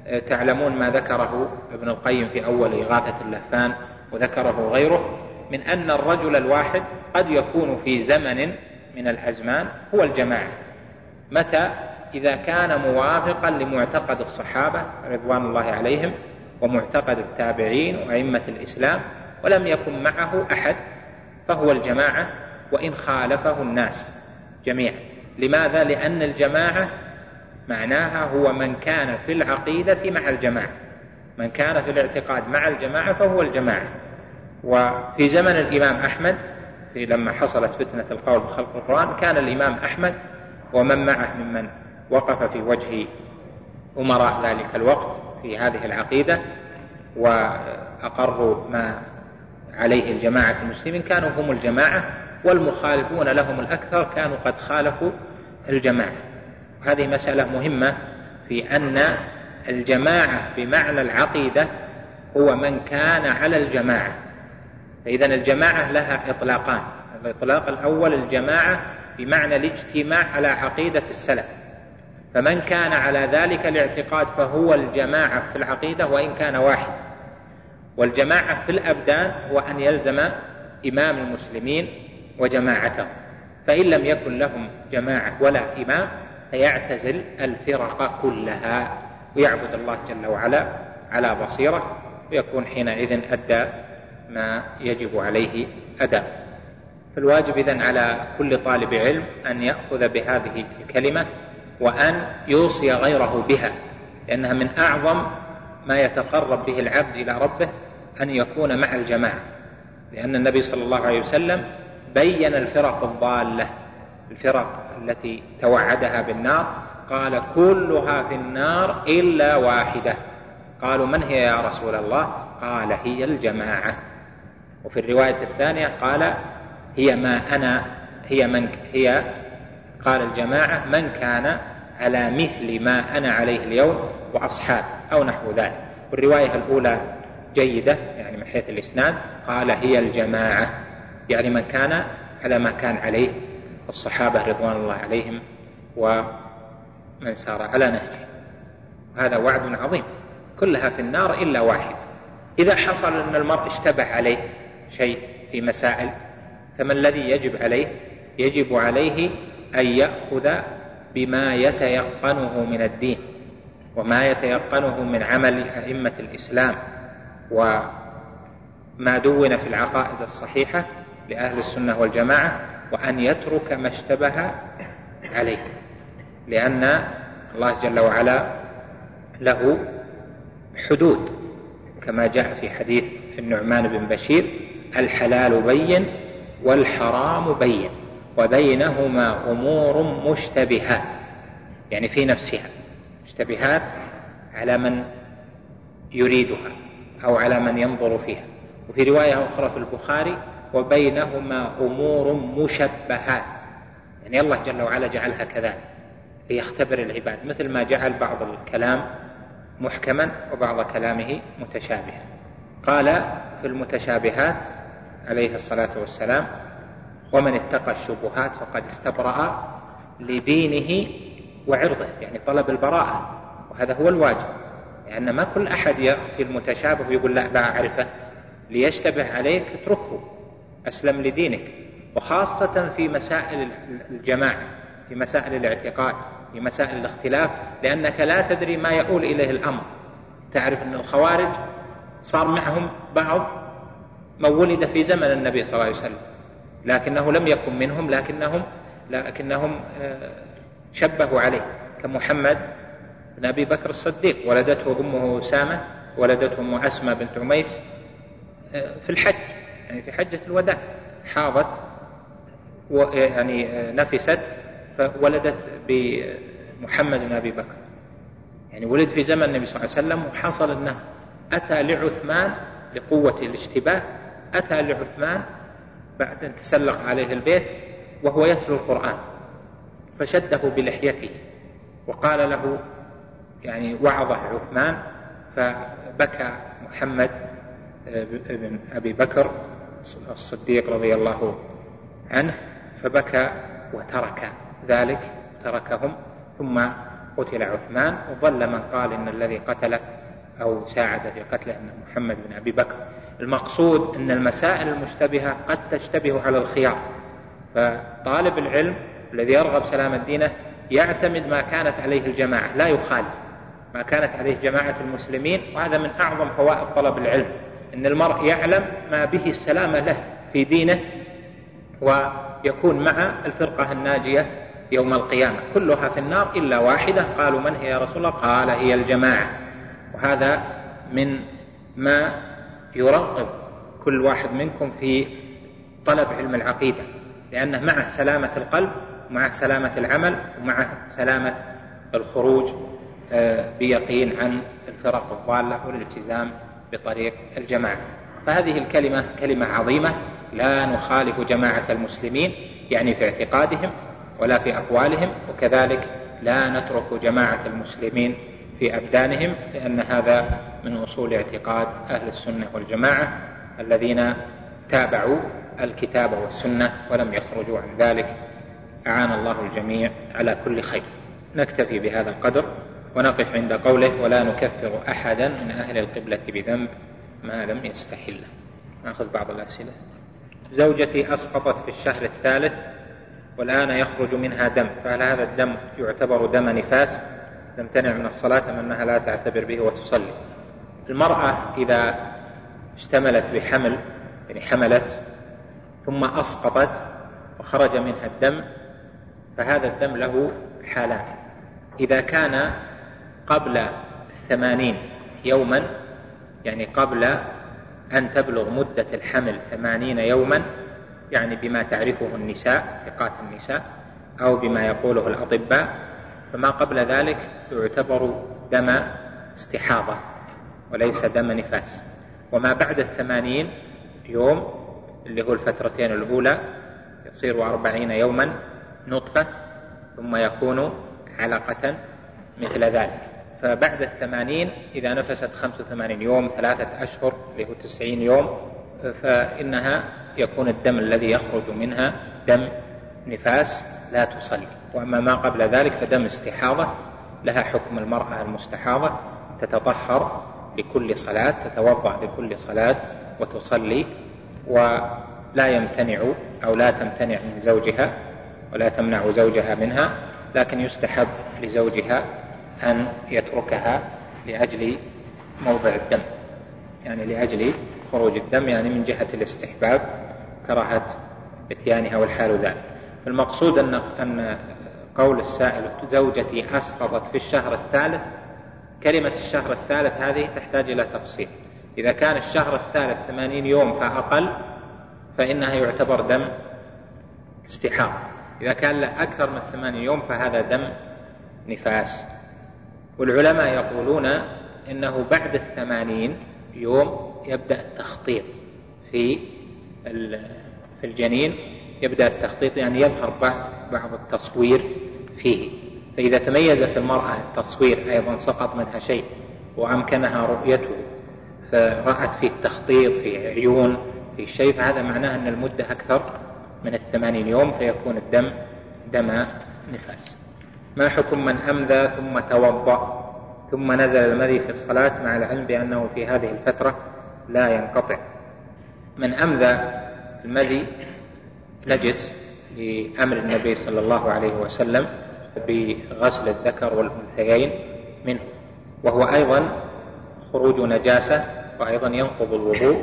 آه، تعلمون ما ذكره ابن القيم في أول إغاثة اللهفان وذكره غيره من أن الرجل الواحد قد يكون في زمن من الأزمان هو الجماعة. متى؟ إذا كان موافقا لمعتقد الصحابة رضوان الله عليهم ومعتقد التابعين وأئمة الإسلام ولم يكن معه أحد فهو الجماعة وإن خالفه الناس جميعا. لماذا؟ لأن الجماعة معناها هو من كان في العقيدة مع الجماعة. من كان في الاعتقاد مع الجماعة فهو الجماعة. وفي زمن الإمام أحمد في لما حصلت فتنة القول بخلق القرآن كان الإمام أحمد ومن معه ممن وقف في وجه أمراء ذلك الوقت في هذه العقيدة وأقروا ما عليه الجماعة المسلمين كانوا هم الجماعة. والمخالفون لهم الأكثر كانوا قد خالفوا الجماعة. هذه مسألة مهمة في أن الجماعة بمعنى العقيدة هو من كان على الجماعة. فإذا الجماعة لها إطلاقان. الإطلاق الأول الجماعة بمعنى الاجتماع على عقيدة السلف. فمن كان على ذلك الاعتقاد فهو الجماعة في العقيدة وإن كان واحد. والجماعة في الأبدان هو أن يلزم إمام المسلمين وجماعته. فإن لم يكن لهم جماعة ولا إمام فيعتزل الفرق كلها ويعبد الله جل وعلا على بصيرة ويكون حينئذ أدى ما يجب عليه أداء فالواجب إذن على كل طالب علم أن يأخذ بهذه الكلمة وأن يوصي غيره بها لأنها من أعظم ما يتقرب به العبد إلى ربه أن يكون مع الجماعة. لأن النبي صلى الله عليه وسلم بين الفرق الضالة الفرق التي توعدها بالنار قال كلها في النار إلا واحدة. قالوا من هي يا رسول الله؟ قال هي الجماعة. وفي الرواية الثانية قال هي ما أنا هي من هي قال الجماعة من كان على مثل ما أنا عليه اليوم وأصحاب أو نحو ذلك. والرواية الأولى جيدة يعني من حيث الإسناد قال هي الجماعة. يعني من كان على ما كان عليه الصحابة رضوان الله عليهم ومن سار على نهجه. وهذا وعد عظيم. كلها في النار إلا واحد. إذا حصل أن المرء اشتبه عليه شيء في مسائل فما الذي يجب عليه؟ يجب عليه أن يأخذ بما يتيقنه من الدين وما يتيقنه من عمل أئمة الإسلام وما دون في العقائد الصحيحة لأهل السنة والجماعة وأن يترك ما اشتبه عليه لأن الله جل وعلا له حدود كما جاء في حديث النعمان بن بشير الحلال بين والحرام بين وبينهما أمور مشتبهات يعني في نفسها مشتبهات على من يريدها أو على من ينظر فيها. وفي رواية أخرى في البخاري وبينهما أمور مشبهات. يعني الله جل وعلا جعلها كذلك ليختبر العباد مثل ما جعل بعض الكلام محكما وبعض كلامه متشابها. قال في المتشابهات عليه الصلاة والسلام ومن اتقى الشبهات فقد استبرأ لدينه وعرضه. يعني طلب البراءة وهذا هو الواجب. لأن ما كل أحد يأتي المتشابه ويقول لا لا أعرفه. ليشتبه عليك اتركه. أسلم لدينك وخاصة في مسائل الجماعة في مسائل الاعتقاد في مسائل الاختلاف لأنك لا تدري ما يؤول إليه الأمر. تعرف أن الخوارج صار معهم بعض من ولد في زمن النبي صلى الله عليه وسلم. لكنه لم يكن منهم لكنهم لكنهم آه، شبهوا عليه كمحمد بن أبي بكر الصديق. ولدته أمه أسامة ولدته امه اسماء بنت عميس آه، في الحج. يعني في حجة الوداع. حاضت يعني آه، نفست فولدت بمحمد بن أبي بكر. يعني ولد في زمن النبي صلى الله عليه وسلم وحصل أنه أتى لعثمان لقوة الاشتباه أتى لعثمان بعد أن تسلق عليه البيت وهو يتلو القرآن فشده بلحيته وقال له يعني وعظه عثمان فبكى محمد آه، بن أبي بكر الصديق رضي الله عنه فبكى وترك ذلك تركهم. ثم قتل عثمان وظل من قال إن الذي قتله أو ساعد في قتله أنه محمد بن أبي بكر. المقصود أن المسائل المشتبهة قد تشتبه على الخيار. فطالب العلم الذي يرغب سلامة دينه يعتمد ما كانت عليه الجماعة لا يخالف ما كانت عليه جماعة المسلمين وهذا من أعظم فوائد طلب العلم. أن المرء يعلم ما به السلامة له في دينه ويكون مع الفرقة الناجية يوم القيامة. كلها في النار إلا واحدة. قالوا من هي يا رسول الله؟ قال هي الجماعة. وهذا من ما يرغب كل واحد منكم في طلب علم العقيدة. لأنه معه سلامة القلب ومعه سلامة العمل ومعه سلامة الخروج آه، بيقين عن الفرق الضالة والالتزام بطريق الجماعة فهذه الكلمة كلمة عظيمة لا نخالف جماعة المسلمين يعني في اعتقادهم ولا في أقوالهم وكذلك لا نترك جماعة المسلمين في أبدانهم لأن هذا من أصول اعتقاد أهل السنة والجماعة الذين تابعوا الكتاب والسنة ولم يخرجوا عن ذلك. أعان الله الجميع على كل خير. نكتفي بهذا القدر. ونقف عند قوله ولا نكفر أحدا من أهل القبلة بذنب ما لم يستحله نأخذ بعض الأسئلة. زوجتي أسقطت في الشهر الثالث والآن يخرج منها دم فهل هذا الدم يعتبر دم نفاس؟ تمتنع من الصلاة أم أنها لا تعتبر به وتصلي؟ المرأة إذا اشتملت بحمل يعني حملت ثم أسقطت وخرج منها الدم فهذا الدم له حالان. إذا كان قبل الثمانين يوما يعني قبل أن تبلغ مدة الحمل ثمانين يوما يعني بما تعرفه النساء ثقات النساء أو بما يقوله الأطباء فما قبل ذلك يعتبر دم استحاضة وليس دم نفاس. وما بعد الثمانين يوم اللي هو الفترتين الأولى يصير أربعين يوما نطفة ثم يكون علقة مثل ذلك. فبعد الثمانين إذا نفست خمسة وثمانين يوم ثلاثة أشهر اللي هو تسعين يوم فإنها يكون الدم الذي يخرج منها دم نفاس لا تصلي. وأما ما قبل ذلك فدم استحاضة لها حكم المرأة المستحاضة تتطهر لكل صلاة تتوضأ لكل صلاة وتصلي ولا يمتنع أو لا تمتنع من زوجها ولا تمنع زوجها منها لكن يستحب لزوجها أن يتركها لأجل موضع الدم. يعني لأجل خروج الدم يعني من جهة الاستحباب كراهة إتيانها والحال ذلك. المقصود أن أن قول السائل زوجتي أسقطت في الشهر الثالث كلمة الشهر الثالث هذه تحتاج إلى تفصيل. إذا كان الشهر الثالث ثمانين يوم فأقل فإنها يعتبر دم استحاضة إذا كان له أكثر من ثمانين يوم فهذا دم نفاس. والعلماء يقولون إنه بعد الثمانين يوم يبدأ التخطيط في في الجنين يبدأ التخطيط يعني يظهر بعض بعض التصوير فيه. فإذا تميزت المرأة التصوير أيضا سقط منها شيء وأمكنها رؤيته فرأت فيه التخطيط في عيون في شيء فهذا معناه أن المدة أكثر من الثمانين يوم فيكون الدم دم نفاس. ما حكم من أمذى ثم توضأ ثم نزل المذي في الصلاة مع العلم بأنه في هذه الفترة لا ينقطع. من أمذى المذي نجس لأمر النبي صلى الله عليه وسلم بغسل الذكر والأنثيين منه وهو أيضا خروج نجاسة وأيضا ينقض الوضوء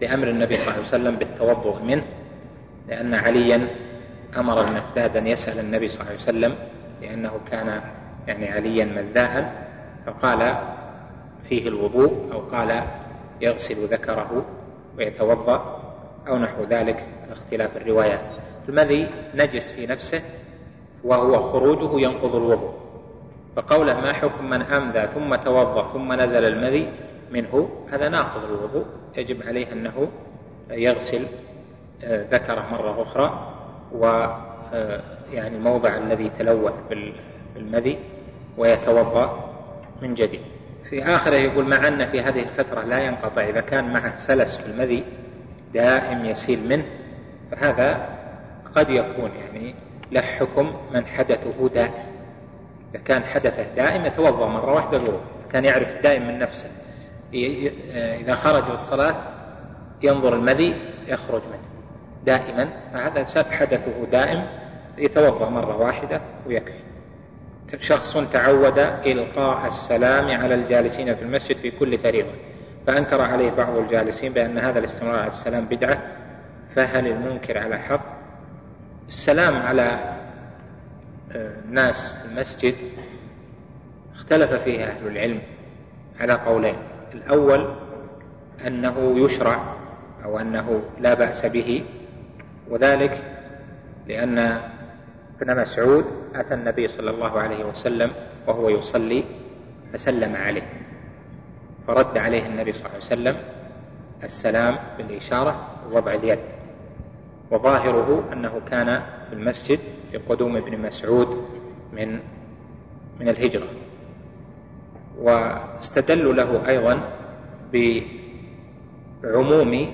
لأمر النبي صلى الله عليه وسلم بالتوضؤ منه لأن عليا أمر المقداد أن يسأل النبي صلى الله عليه وسلم لأنه كان يعني عليا مذاء فقال فيه الوضوء أو قال يغسل ذكره ويتوضأ أو نحو ذلك اختلاف الروايات. المذي نجس في نفسه وهو خروجه ينقض الوضوء. فقوله ما حكم من أمذى ثم توضأ ثم نزل المذي منه هذا ناقض الوضوء. يجب عليه أنه يغسل آه، ذكره مرة أخرى و آه، يعني الموضع الذي تلوث بالمذي ويتوضأ من جديد. في آخره يقول مع أن في هذه الفترة لا ينقطع إذا كان معه سلس في المذي دائم يسيل منه فهذا قد يكون يعني له حكم من حدثه دائم. إذا كان حدثه دائم يتوضأ مرة واحدة الوضوء كان يعرف دائم من نفسه إذا خرج للصلاة ينظر المذي يخرج منه دائما فهذا حدثه دائم يتوضأ مرة واحدة ويكفي. شخص تعود إلقاء السلام على الجالسين في المسجد في كل فريضة فأنكر عليه بعض الجالسين بأن هذا الاستمرار على السلام بدعة فهل المنكر على حق؟ السلام على الناس آه، في المسجد اختلف فيه أهل العلم على قولين. الأول أنه يشرع أو أنه لا بأس به وذلك لأن ابن مسعود أتى النبي صلى الله عليه وسلم وهو يصلي فسلم عليه. فرد عليه النبي صلى الله عليه وسلم السلام بالإشارة ووضع اليد. وظاهره أنه كان في المسجد لقدوم ابن مسعود من من الهجرة. واستدلوا له أيضا بعموم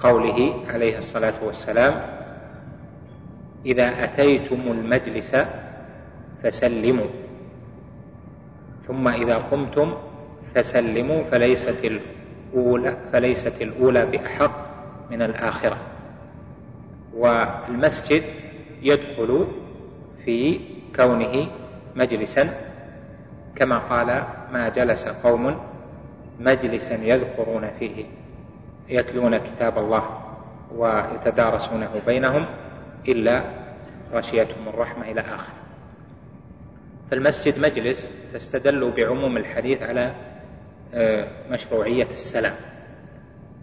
قوله عليه الصلاة والسلام إذا أتيتم المجلس فسلموا. ثم إذا قمتم فسلموا فليست الأولى فليست الأولى بأحق من الآخرة. والمسجد يدخل في كونه مجلسا كما قال ما جلس قوم مجلسا يذكرون فيه يتلون كتاب الله ويتدارسونه بينهم. إلا غشيتهم الرحمة إلى آخر. فالمسجد مجلس فاستدلوا بعموم الحديث على آه، مشروعية السلام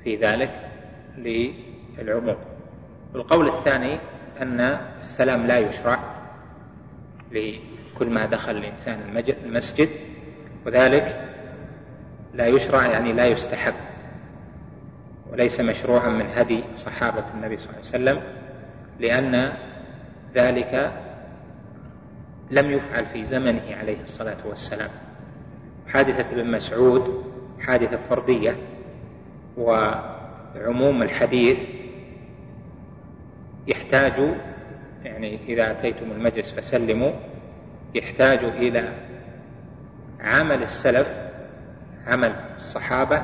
في ذلك للعموم. القول الثاني أن السلام لا يشرع لكل ما دخل الإنسان المسجد وذلك لا يشرع يعني لا يستحب وليس مشروعا من هدي صحابة النبي صلى الله عليه وسلم. لأن ذلك لم يفعل في زمنه عليه الصلاة والسلام. حادثة ابن مسعود حادثة فردية وعموم الحديث يحتاج يعني إذا أتيتم المجلس فسلموا يحتاج إلى عمل السلف عمل الصحابة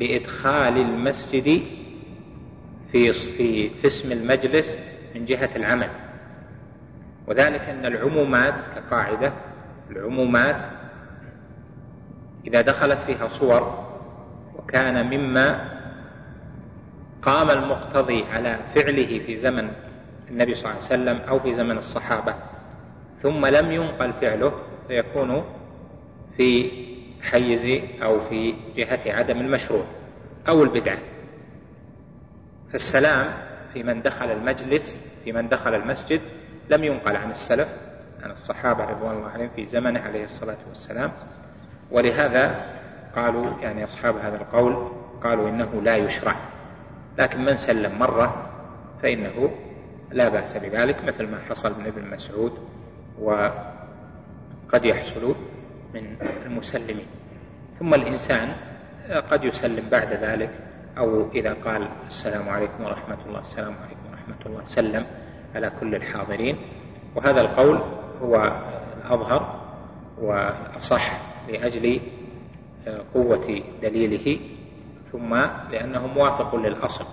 لإدخال المسجد في في اسم المجلس من جهة العمل. وذلك أن العمومات كقاعدة العمومات إذا دخلت فيها صور وكان مما قام المقتضي على فعله في زمن النبي صلى الله عليه وسلم أو في زمن الصحابة ثم لم ينقل فعله فيكون في حيز أو في جهة عدم المشروع أو البدعة فالسلام في من دخل المجلس في من دخل المسجد لم ينقل عن السلف عن الصحابة رضوان الله عليهم في زمنه عليه الصلاة والسلام. ولهذا قالوا يعني أصحاب هذا القول قالوا إنه لا يشرع. لكن من سلم مرة فإنه لا بأس بذلك مثل ما حصل من ابن مسعود وقد يحصل من المسلمين. ثم الإنسان قد يسلم بعد ذلك. أو إذا قال السلام عليكم ورحمة الله السلام عليكم ورحمة الله سلم على كل الحاضرين. وهذا القول هو الأظهر والأصح لأجل قوة دليله ثم لأنه موافق للأصل.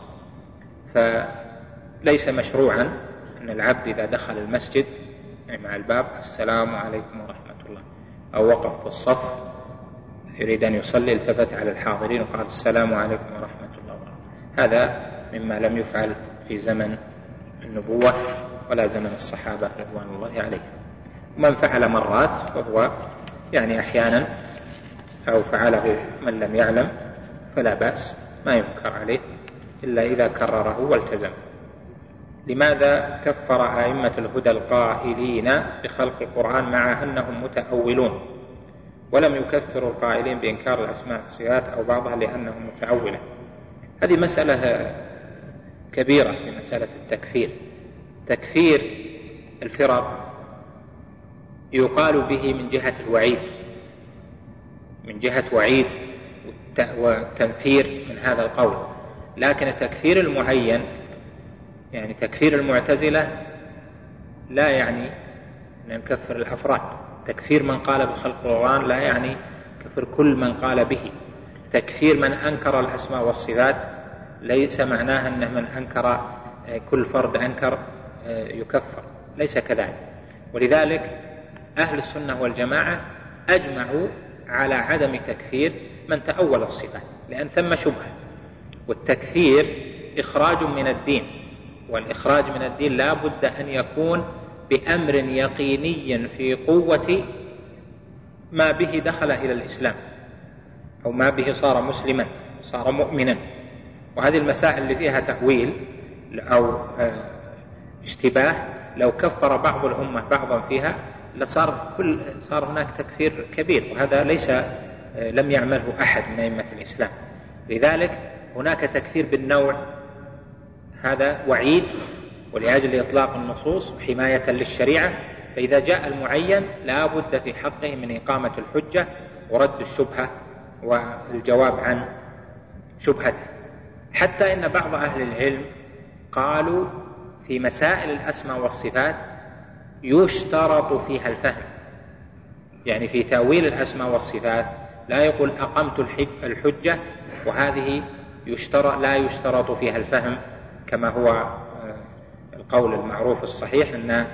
فليس مشروعا أن العبد إذا دخل المسجد يعني مع الباب السلام عليكم ورحمة الله أو وقف في الصف يريد أن يصلي التفت على الحاضرين وقال السلام عليكم ورحمة هذا مما لم يفعل في زمن النبوة ولا زمن الصحابة رضوان الله عليهم. ومن فعل مرات فهو يعني أحيانا أو فعله من لم يعلم فلا بأس ما ينكر عليه إلا إذا كرره والتزم. لماذا كفر أئمة الهدى القائلين بخلق القرآن مع أنهم متأولون؟ ولم يكفروا القائلين بإنكار الأسماء والصفات أو بعضها لأنهم متأولة. هذه مسألة كبيرة في مسألة التكفير. تكفير الفرق يقال به من جهة الوعيد من جهة وعيد وتنفير من هذا القول. لكن التكفير المعين يعني تكفير المعتزلة لا يعني أن نكفر الأفراد. تكفير من قال بخلق القرآن لا يعني كفر كل من قال به. تكفير من أنكر الأسماء والصفات ليس معناه أن من أنكر آه، كل فرد أنكر آه، يكفر ليس كذلك. ولذلك أهل السنة والجماعة أجمعوا على عدم تكفير من تأول الصفات لأن ثم شبهة. والتكفير إخراج من الدين والإخراج من الدين لا بد أن يكون بأمر يقيني في قوة ما به دخل إلى الإسلام. أو ما به صار مسلما صار مؤمنا. وهذه المسائل اللي فيها تأويل أو آه، اشتباه لو كفر بعض الأمة بعضا فيها لصار كل صار هناك تكفير كبير. وهذا ليس آه، لم يعمله أحد من أئمة الإسلام. لذلك هناك تكفير بالنوع هذا وعيد ولأجل إطلاق النصوص حماية للشريعة. فإذا جاء المعين لا بد في حقه من إقامة الحجة ورد الشبهة والجواب عن شبهته. حتى إن بعض أهل العلم قالوا في مسائل الأسماء والصفات يشترط فيها الفهم. يعني في تأويل الأسماء والصفات لا يقول أقمت الحجة وهذه يشترط لا يشترط فيها الفهم كما هو آه، القول المعروف الصحيح أن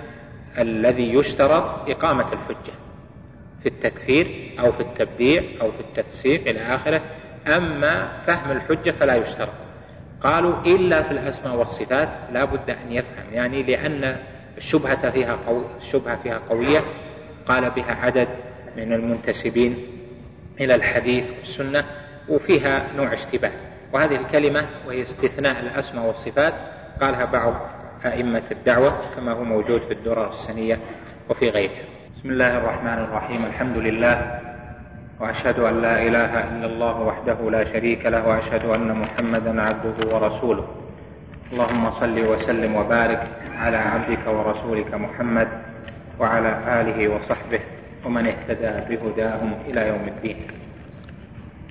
الذي يشترط إقامة الحجة. في التكفير أو في التبديع أو في التفسير إلى آخره. أما فهم الحجة فلا يشترط. قالوا إلا في الأسماء والصفات لا بد أن يفهم يعني لأن الشبهة فيها قو... الشبهة فيها قوية. قال بها عدد من المنتسبين إلى الحديث والسنة وفيها نوع اشتباه. وهذه الكلمة وهي استثناء الأسماء والصفات قالها بعض أئمة الدعوة كما هو موجود في الدرر السنية وفي غيرها. بسم الله الرحمن الرحيم الحمد لله وأشهد أن لا إله إلا الله وحده لا شريك له وأشهد أن محمدا عبده ورسوله. اللهم صل وسلم وبارك على عبدك ورسولك محمد وعلى آله وصحبه ومن اهتدى بهداهم إلى يوم الدين.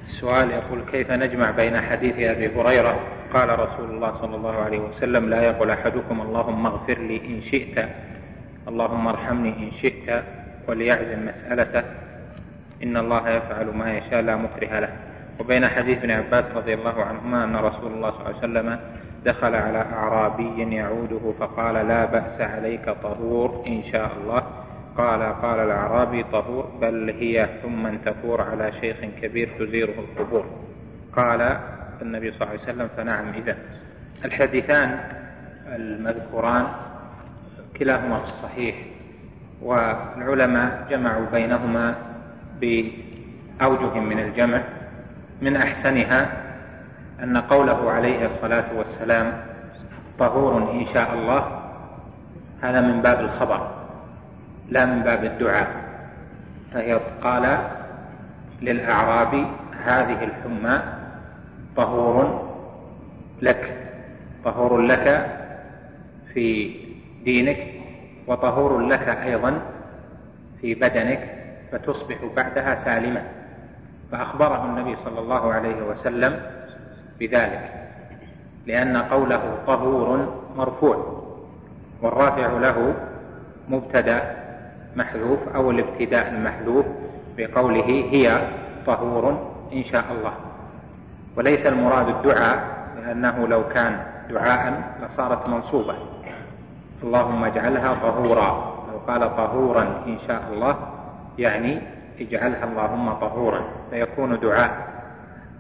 السؤال يقول كيف نجمع بين حديث أبي هريرة؟ قال رسول الله صلى الله عليه وسلم لا يقول أحدكم اللهم اغفر لي إن شئت. اللهم ارحمني إن شئت وليعزم مسألته. إن الله يفعل ما يشاء لا مكره له. وبين حديث ابن عباس رضي الله عنهما أن رسول الله صلى الله عليه وسلم دخل على أعرابي يعوده فقال لا بأس عليك طهور إن شاء الله. قال قال الأعرابي طهور بل هي ثم تفور على شيخ كبير تزيره القبور. قال النبي صلى الله عليه وسلم فنعم إذا. الحديثان المذكوران كلاهما في الصحيح والعلماء جمعوا بينهما بأوجه من الجمع. من أحسنها أن قوله عليه الصلاة والسلام طهور إن شاء الله هذا من باب الخبر لا من باب الدعاء. فهي قال للأعرابي هذه الحمى طهور لك طهور لك في دينك وطهور لك أيضا في بدنك فتصبح بعدها سالمة فأخبره النبي صلى الله عليه وسلم بذلك لأن قوله طهور مرفوع والرافع له مبتدأ محذوف أو الابتداء المحذوف بقوله هي طهور إن شاء الله. وليس المراد الدعاء لأنه لو كان دعاء لصارت منصوبة. اللهم اجعلها طهورا. لو قال طهورا إن شاء الله يعني اجعلها اللهم طهورا. فيكون دعاء.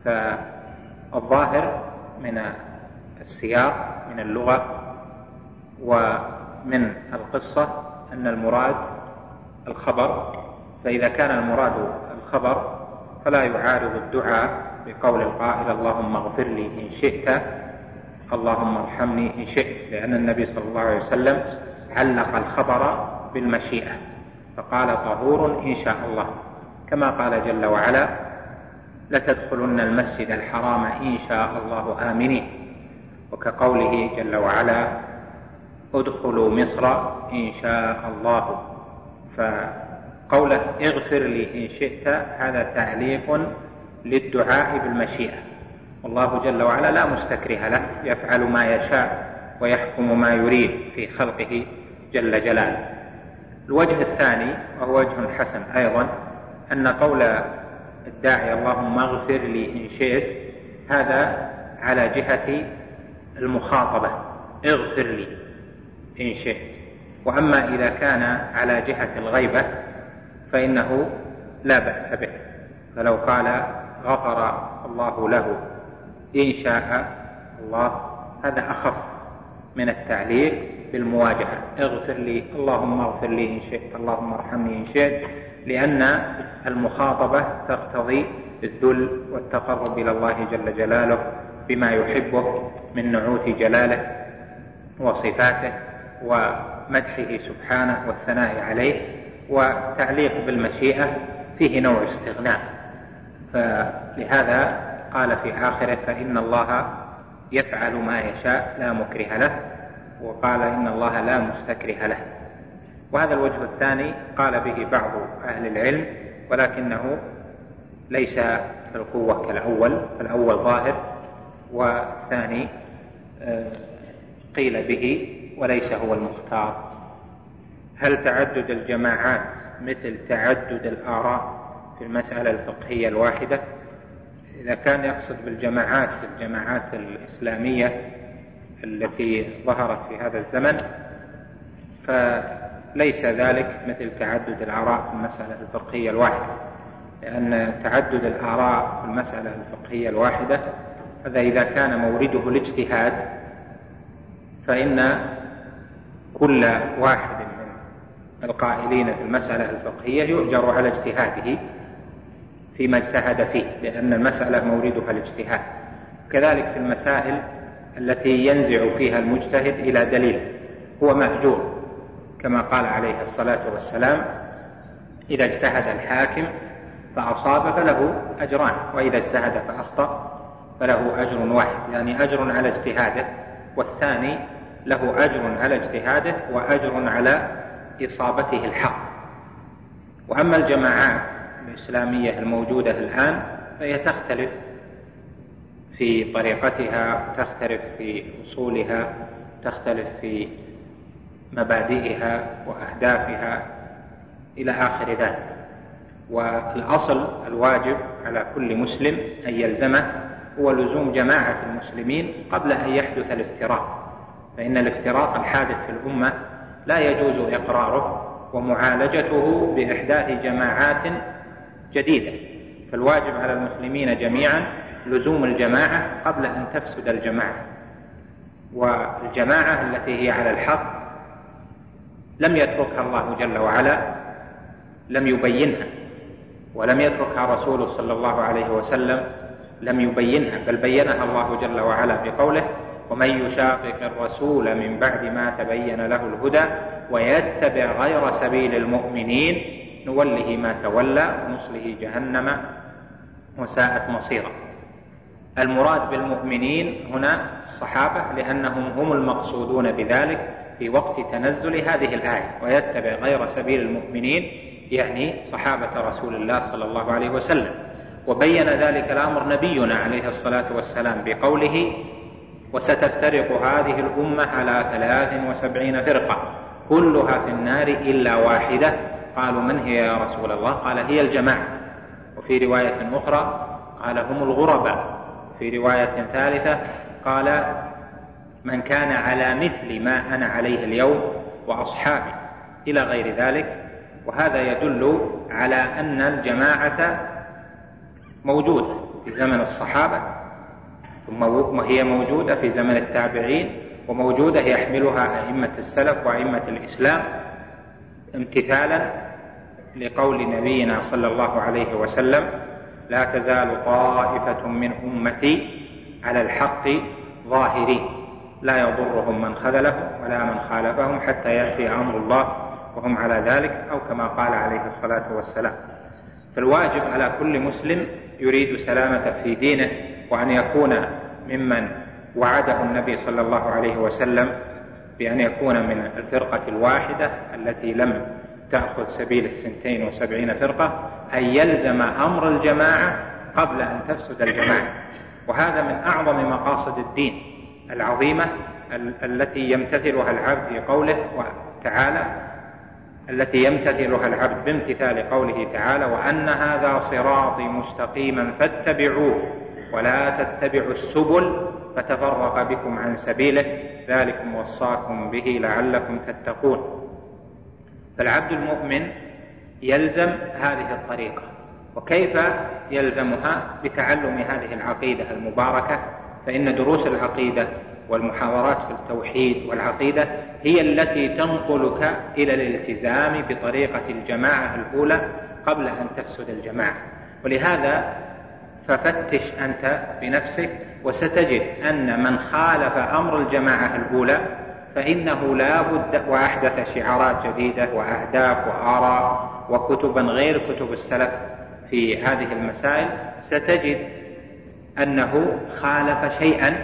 فالظاهر من السياق من اللغة ومن القصة أن المراد الخبر. فإذا كان المراد الخبر فلا يعارض الدعاء بقول القائل اللهم اغفر لي إن شئت. اللهم ارحمني إن شئت لأن النبي صلى الله عليه وسلم علق الخبر بالمشيئة فقال طهور إن شاء الله. كما قال جل وعلا لتدخلن المسجد الحرام إن شاء الله آمنين وكقوله جل وعلا ادخلوا مصر إن شاء الله فقوله اغفر لي إن شئت هذا تعليق للدعاء بالمشيئة. والله جل وعلا لا مستكره له يفعل ما يشاء ويحكم ما يريد في خلقه جل جلاله. الوجه الثاني وهو وجه حسن أيضا أن قول الداعي اللهم اغفر لي إن شئت هذا على جهة المخاطبة اغفر لي إن شئت. وأما إذا كان على جهة الغيبة فإنه لا بأس به. فلو قال غفر الله له إن شاء الله. هذا أخف من التعليق بالمواجهة. اغفر لي اللهم اغفر لي إن شئت اللهم ارحمني إن شئت لأن المخاطبة تقتضي الذل والتقرب إلى الله جل جلاله بما يحبه من نعوت جلاله وصفاته ومدحه سبحانه والثناء عليه وتعليق بالمشيئة فيه نوع استغناء. فلهذا قال في آخره فإن الله يفعل ما يشاء لا مكره له وقال إن الله لا مستكره له. وهذا الوجه الثاني قال به بعض أهل العلم ولكنه ليس في القوة كالأول فالأول ظاهر والثاني آه، قيل به وليس هو المختار. هل تعدد الجماعات مثل تعدد الآراء في المسألة الفقهية الواحدة؟ إذا كان يقصد بالجماعات الجماعات الإسلامية التي ظهرت في هذا الزمن فليس ذلك مثل تعدد الآراء في المسألة الفقهية الواحدة لأن تعدد الآراء في المسألة الفقهية الواحدة هذا إذا كان مورده الاجتهاد فإن كل واحد من القائلين في المسألة الفقهية يؤجر على اجتهاده. فيما اجتهد فيه لأن المسألة موردها الاجتهاد. كذلك في المسائل التي ينزع فيها المجتهد إلى دليل هو مأجور كما قال عليه الصلاة والسلام إذا اجتهد الحاكم فأصاب فله أجران وإذا اجتهد فأخطأ فله أجر واحد. يعني أجر على اجتهاده والثاني له أجر على اجتهاده وأجر على إصابته الحق. وأما الجماعات الإسلامية الموجودة الآن فهي تختلف في طريقتها تختلف في أصولها تختلف في مبادئها وأهدافها إلى آخر ذلك. والأصل الواجب على كل مسلم أن يلزمه هو لزوم جماعة المسلمين قبل أن يحدث الافتراق. فإن الافتراق الحادث في الأمة لا يجوز إقراره ومعالجته بإحداث جماعات جديدة. فالواجب على المسلمين جميعا لزوم الجماعة قبل أن تفسد الجماعة. والجماعة التي هي على الحق لم يتركها الله جل وعلا لم يبينها ولم يتركها رسوله صلى الله عليه وسلم لم يبينها بل بينها الله جل وعلا بقوله ومن يشاقق الرسول من بعد ما تبين له الهدى ويتبع غير سبيل المؤمنين نوله ما تولى ونصله جهنم وساءت مصيرا المراد بالمؤمنين هنا الصحابة لأنهم هم المقصودون بذلك في وقت تنزل هذه الآية ويتبع غير سبيل المؤمنين يعني صحابة رسول الله صلى الله عليه وسلم. وبين ذلك الأمر نبينا عليه الصلاة والسلام بقوله وستفترق هذه الأمة على ثلاث وسبعين فرقة كلها في النار إلا واحدة قالوا من هي يا رسول الله؟ قال هي الجماعة. وفي رواية أخرى قال هم الغرباء. في رواية ثالثة قال من كان على مثل ما أنا عليه اليوم وأصحابي إلى غير ذلك. وهذا يدل على أن الجماعة موجودة في زمن الصحابة ثم وهي موجودة في زمن التابعين وموجودة يحملها أئمة السلف وأئمة الإسلام. امتثالا لقول نبينا صلى الله عليه وسلم لا تزال طائفة من أمتي على الحق ظاهرين. لا يضرهم من خذلهم ولا من خالفهم حتى يأتي أمر الله وهم على ذلك أو كما قال عليه الصلاة والسلام. فالواجب على كل مسلم يريد سلامة في دينه وأن يكون ممن وعده النبي صلى الله عليه وسلم بأن يكون من الفرقة الواحدة التي لم تأخذ سبيل الثنتين وسبعين فرقة أن يلزم أمر الجماعة قبل أن تفسد الجماعة. وهذا من أعظم مقاصد الدين العظيمة التي يمتثلها العبد في قوله تعالى التي يمتثلها العبد بامتثال قوله تعالى وأن هذا صراطي مستقيما فاتبعوه. ولا تتبعوا السبل فتفرق بكم عن سبيله. ذلكم وصاكم به لعلكم تتقون. فالعبد المؤمن يلزم هذه الطريقة وكيف يلزمها؟ بتعلم هذه العقيدة المباركة. فإن دروس العقيدة والمحاضرات في التوحيد والعقيدة هي التي تنقلك إلى الالتزام بطريقة الجماعة الأولى قبل أن تفسد الجماعة. ولهذا ففتش أنت بنفسك وستجد أن من خالف أمر الجماعة الأولى فإنه لا بد وأحدث شعارات جديدة وأهداف وآراء وكتبا غير كتب السلف في هذه المسائل ستجد أنه خالف شيئا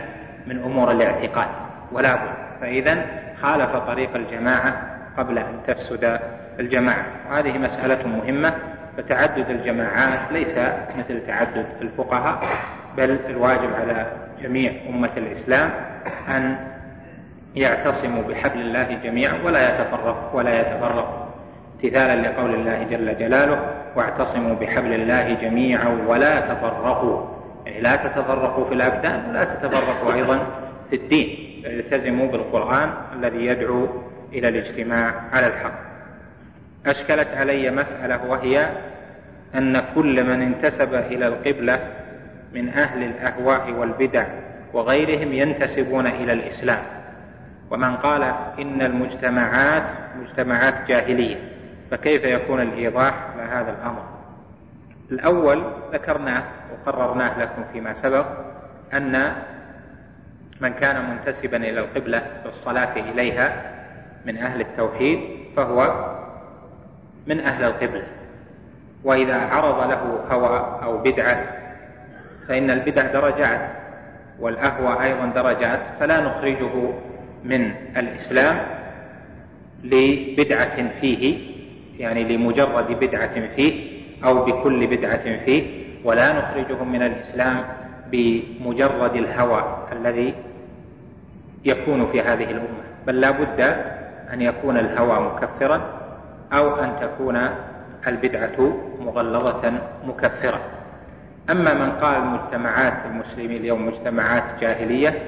من أمور الاعتقاد ولا بد. فاذا خالف طريق الجماعة قبل أن تفسد الجماعة. وهذه مسألة مهمة فتعدد الجماعات ليس مثل تعدد الفقهاء بل الواجب على جميع أمة الإسلام أن يعتصموا بحبل الله جميعا ولا يتفرق ولا يتفرق. امتثالا لقول الله جل جلاله واعتصموا بحبل الله جميعا ولا تفرقوا. يعني لا تتفرقوا في الأبدان ولا تتفرقوا أيضا في الدين. التزموا بالقرآن الذي يدعو إلى الاجتماع على الحق. أشكلت علي مسألة وهي أن كل من انتسب إلى القبلة من أهل الأهواء والبدع وغيرهم ينتسبون إلى الإسلام. ومن قال إن المجتمعات مجتمعات جاهلية فكيف يكون الإيضاح لهذا الأمر؟ الأول ذكرناه وقررناه لكم فيما سبق أن من كان منتسبا إلى القبلة بالصلاة إليها من أهل التوحيد فهو من أهل القبلة. وإذا عرض له هوى أو بدعة فإن البدع درجات والأهوى أيضا درجات فلا نخرجه من الإسلام لبدعة فيه يعني لمجرد بدعة فيه أو بكل بدعة فيه ولا نخرجهم من الإسلام بمجرد الهوى الذي يكون في هذه الأمة. بل لا بد أن يكون الهوى مكفرا أو أن تكون البدعة مغلظة مكفرة. أما من قال مجتمعات المسلمين اليوم مجتمعات جاهلية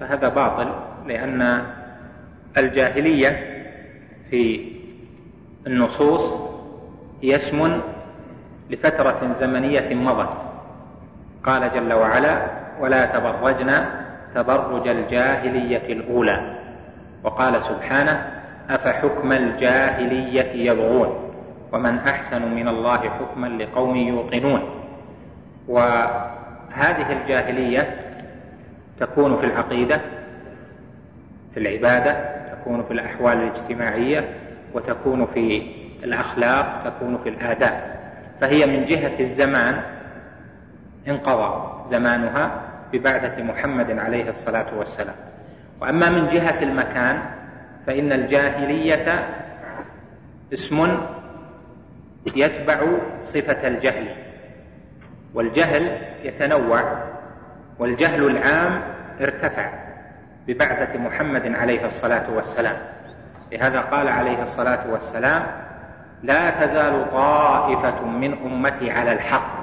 فهذا باطل لأن الجاهلية في النصوص هي اسم لفترة زمنية مضت. قال جل وعلا ولا تبرجن تبرج الجاهلية الأولى وقال سبحانه أفحكم الجاهلية يبغون؟ ومن أحسن من الله حكما لقوم يوقنون؟ وهذه الجاهلية تكون في العقيدة في العبادة تكون في الأحوال الاجتماعية وتكون في الأخلاق تكون في الآداب. فهي من جهة الزمان انقضى زمانها ببعثة محمد عليه الصلاة والسلام. وأما من جهة المكان فإن الجاهلية اسم يتبع صفة الجهل والجهل يتنوع والجهل العام ارتفع ببعثة محمد عليه الصلاة والسلام. لهذا قال عليه الصلاة والسلام لا تزال طائفة من أمتي على الحق.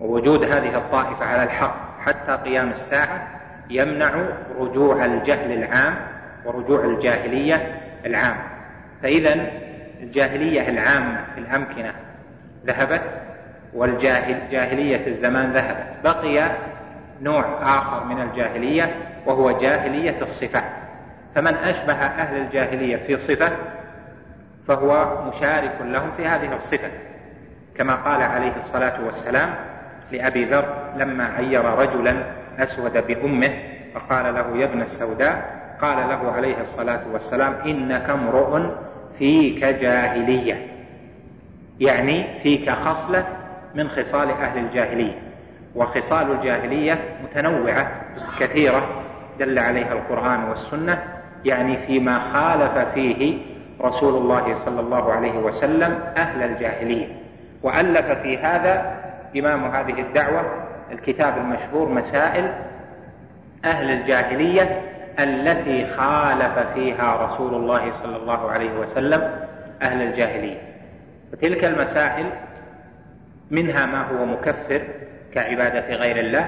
ووجود هذه الطائفة على الحق حتى قيام الساعة يمنع رجوع الجهل العام ورجوع الجاهلية العام. فإذا الجاهلية العامة في الأمكنة ذهبت والجاهل جاهلية الزمان ذهبت. بقي نوع آخر من الجاهلية وهو جاهلية الصفات فمن أشبه أهل الجاهلية في صفة فهو مشارك لهم في هذه الصفة. كما قال عليه الصلاة والسلام لأبي ذر لما عير رجلا أسود بأمه فقال له يا ابن السوداء قال له عليه الصلاة والسلام إنك امرؤ فيك جاهلية. يعني فيك خصلة من خصال أهل الجاهلية. وخصال الجاهلية متنوعة كثيرة دل عليها القرآن والسنة. يعني فيما خالف فيه رسول الله صلى الله عليه وسلم أهل الجاهلية. وألف في هذا إمام هذه الدعوة الكتاب المشهور مسائل أهل الجاهلية التي خالف فيها رسول الله صلى الله عليه وسلم أهل الجاهلية. وتلك المسائل منها ما هو مكفر كعبادة غير الله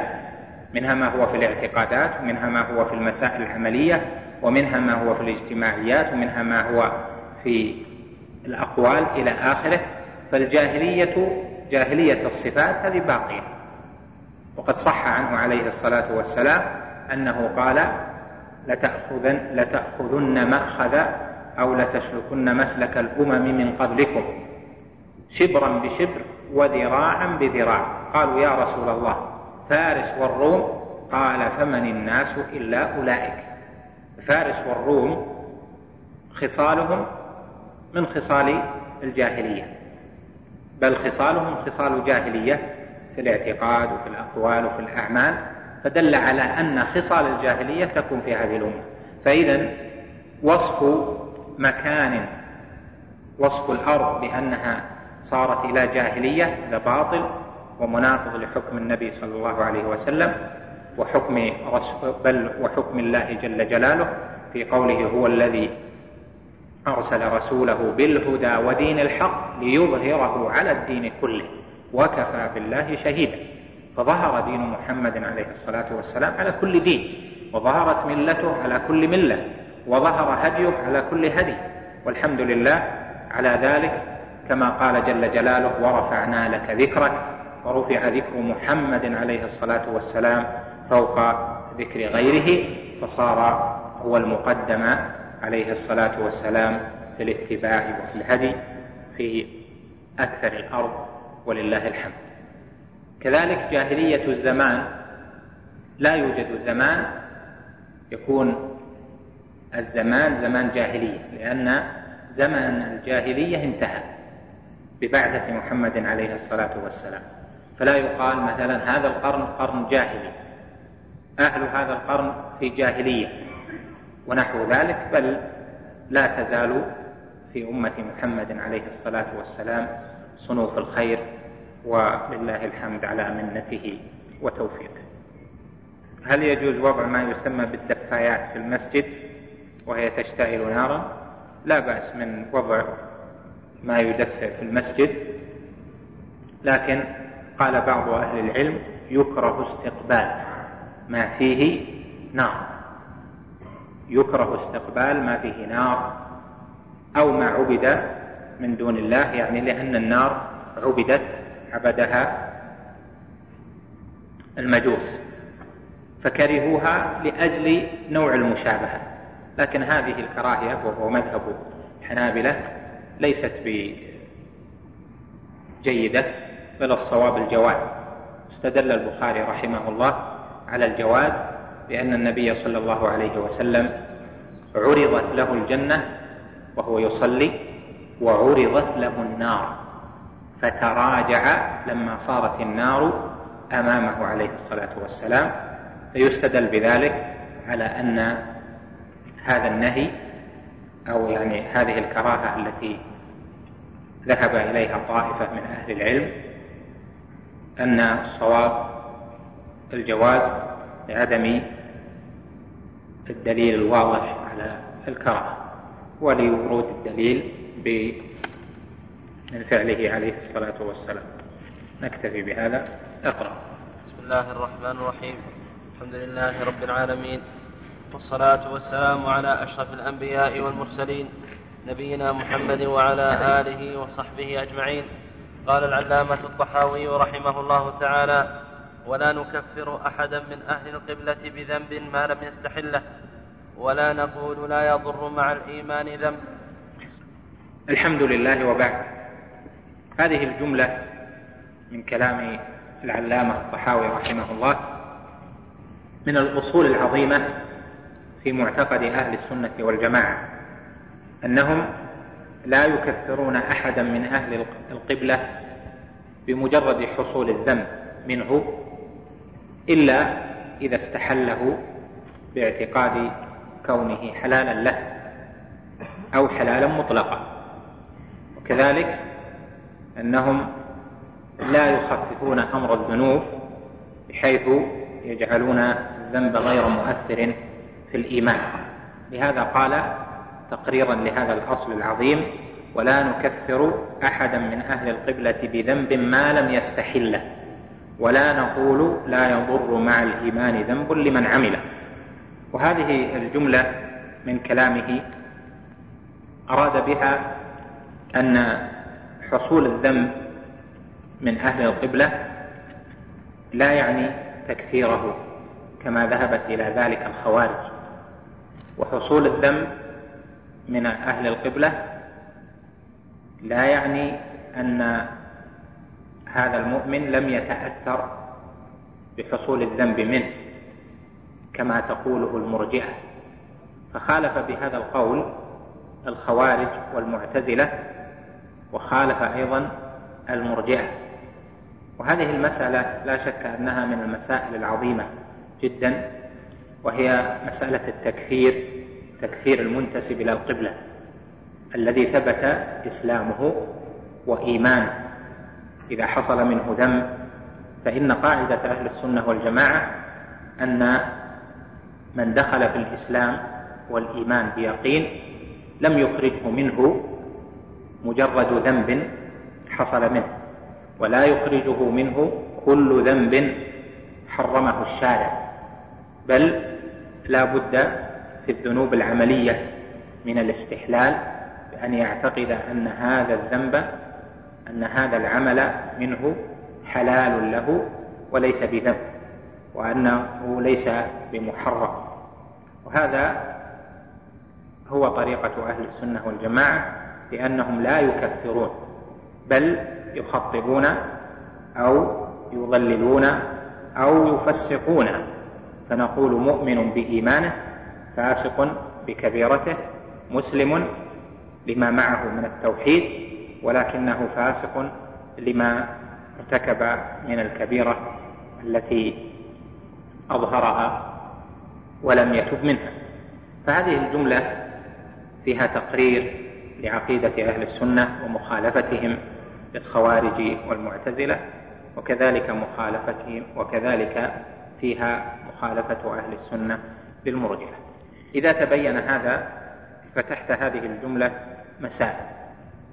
منها ما هو في الاعتقادات ومنها ما هو في المسائل العملية ومنها ما هو في الاجتماعيات ومنها ما هو في الأقوال إلى آخره. فالجاهلية جاهلية الصفات هذه باقية. وقد صح عنه عليه الصلاة والسلام أنه قال لتأخذن, لتأخذن مأخذ أو لتسلكن مسلك الأمم من قبلكم. شبرا بشبر وذراعا بذراع. قالوا يا رسول الله فارس والروم؟ قال فمن الناس إلا أولئك. فارس والروم خصالهم من خصال الجاهلية. بل خصالهم خصال جاهلية في الاعتقاد وفي الأقوال وفي الأعمال. فدل على أن خصال الجاهلية تكون في هذه الأمة. فإذا وصف مكان وصف الأرض بأنها صارت إلى جاهلية هذا باطل ومناقض لحكم النبي صلى الله عليه وسلم وحكم بل وحكم الله جل جلاله في قوله هو الذي أرسل رسوله بالهدى ودين الحق ليظهره على الدين كله وكفى بالله شهيدا. فظهر دين محمد عليه الصلاة والسلام على كل دين وظهرت ملته على كل ملة وظهر هديه على كل هدي. والحمد لله على ذلك كما قال جل جلاله ورفعنا لك ذكرك ورفع ذكر محمد عليه الصلاة والسلام فوق ذكر غيره فصار هو المقدم عليه الصلاة والسلام في الاتباع وفي الهدي في أكثر الأرض ولله الحمد. كذلك جاهلية الزمان لا يوجد زمان يكون الزمان زمان جاهلية لأن زمن الجاهلية انتهى ببعثة محمد عليه الصلاة والسلام. فلا يقال مثلا هذا القرن قرن جاهلي أهل هذا القرن في جاهلية ونحو ذلك بل لا تزال في أمة محمد عليه الصلاة والسلام صنوف الخير ولله الحمد على منته وتوفيقه. هل يجوز وضع ما يسمى بالدفايات في المسجد وهي تشتعل نارا؟ لا بأس من وضع ما يدفئ في المسجد لكن قال بعض أهل العلم يكره استقبال ما فيه نار. يكره استقبال ما فيه نار أو ما عبد من دون الله يعني لأن النار عبدت عبدها المجوس فكرهوها لأجل نوع المشابهة. لكن هذه الكراهية وهو مذهب الحنابلة ليست بجيدة بل الصواب الجواز استدل البخاري رحمه الله على الجواز لأن النبي صلى الله عليه وسلم عرضت له الجنة وهو يصلي وعرضت له النار. فتراجع لما صارت النار أمامه عليه الصلاة والسلام فيستدل بذلك على أن هذا النهي أو يعني هذه الكراهة التي ذهب إليها طائفة من أهل العلم أن الصواب الجواز لعدم الدليل الواضح على الكراهة ولورود الدليل من فعله عليه الصلاة والسلام. نكتفي بهذا. أقرأ. بسم الله الرحمن الرحيم. الحمد لله رب العالمين والصلاة والسلام على أشرف الأنبياء والمرسلين نبينا محمد وعلى آله وصحبه أجمعين. قال العلامة الطحاوي رحمه الله تعالى ولا نكفر أحدا من أهل القبلة بذنب ما لم يستحله ولا نقول لا يضر مع الإيمان ذنب. الحمد لله وبعد. هذه الجملة من كلام العلامة الطحاوي رحمه الله من الأصول العظيمة في معتقد أهل السنة والجماعة أنهم لا يكفرون أحدا من أهل القبلة بمجرد حصول الذنب منه إلا إذا استحله باعتقاد كونه حلالا له أو حلالا مطلقا. وكذلك أنهم لا يخففون أمر الذنوب بحيث يجعلون الذنب غير مؤثر في الإيمان. لهذا قال تقريرا لهذا الأصل العظيم ولا نكفر أحدا من أهل القبلة بذنب ما لم يستحله ولا نقول لا يضر مع الإيمان ذنب لمن عمله. وهذه الجملة من كلامه أراد بها أن حصول الذنب من أهل القبلة لا يعني تكفيره كما ذهبت إلى ذلك الخوارج. وحصول الذنب من أهل القبلة لا يعني أن هذا المؤمن لم يتأثر بحصول الذنب منه كما تقوله المرجئة. فخالف بهذا القول الخوارج والمعتزلة وخالف أيضا المرجئة. وهذه المسألة لا شك أنها من المسائل العظيمة جدا وهي مسألة التكفير تكفير المنتسب إلى القبلة الذي ثبت إسلامه وإيمانه. إذا حصل منه ذنب فإن قاعدة أهل السنة والجماعة أن من دخل في الإسلام والإيمان بيقين لم يخرجه منه مجرد ذنب حصل منه ولا يخرجه منه كل ذنب حرمه الشارع بل لا بد في الذنوب العملية من الاستحلال بأن يعتقد أن هذا الذنب أن هذا العمل منه حلال له وليس بذنب وأنه ليس بمحرم. وهذا هو طريقة أهل السنة والجماعة بأنهم لا يكفرون بل يخطبون أو يضللون أو يفسقون. فنقول مؤمن بإيمانه فاسق بكبيرته مسلم لما معه من التوحيد ولكنه فاسق لما ارتكب من الكبيرة التي أظهرها ولم يتب منها. فهذه الجملة فيها تقرير لعقيدة أهل السنة ومخالفتهم للخوارج والمعتزلة وكذلك مخالفتهم وكذلك فيها مخالفة أهل السنة للمرجئة. إذا تبين هذا فتحت هذه الجملة مسائل.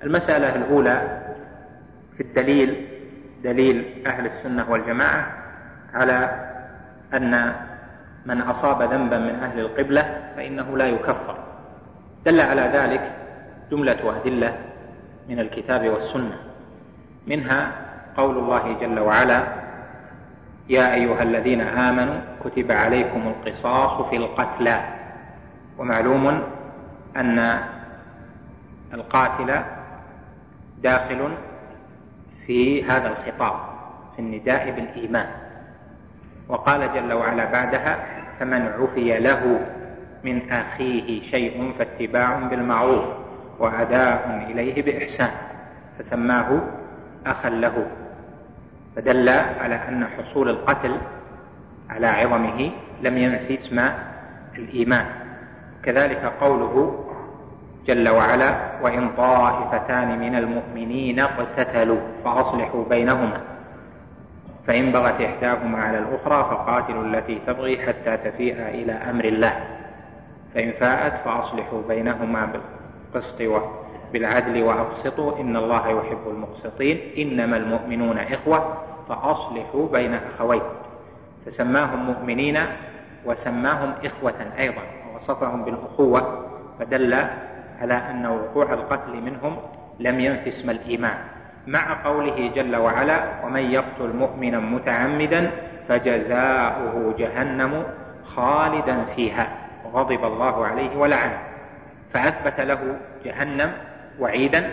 المسألة الأولى في الدليل دليل أهل السنة والجماعة على أن من أصاب ذنبا من أهل القبلة فإنه لا يكفر. دل على ذلك جملة أدلة من الكتاب والسنة. منها قول الله جل وعلا يا أيها الذين آمنوا كتب عليكم القصاص في القتلى. ومعلوم أن القاتل داخل في هذا الخطاب في النداء بالإيمان. وقال جل وعلا بعدها فمن عفي له من أخيه شيء فاتباع بالمعروف. وأداء إليه بإحسان فسماه أخا له فدل على أن حصول القتل على عظمه لم ينفي اسم الإيمان. كذلك قوله جل وعلا وإن طائفتان من المؤمنين اقتتلوا فأصلحوا بينهما فإن بغت إحداهما على الأخرى فقاتلوا التي تبغي حتى تفيء إلى أمر الله فإن فاءت فأصلحوا بينهما بالقسط بالعدل وأقسطوا إن الله يحب المقسطين إنما المؤمنون إخوة فأصلحوا بين أخوين فسماهم مؤمنين وسماهم إخوة أيضا ووصفهم بالأخوة فدل على أن وقوع القتل منهم لم ينف اسم الإيمان. مع قوله جل وعلا ومن يقتل مؤمنا متعمدا فجزاؤه جهنم خالدا فيها وغضب الله عليه ولعنه. فأثبت له جهنم وعيدا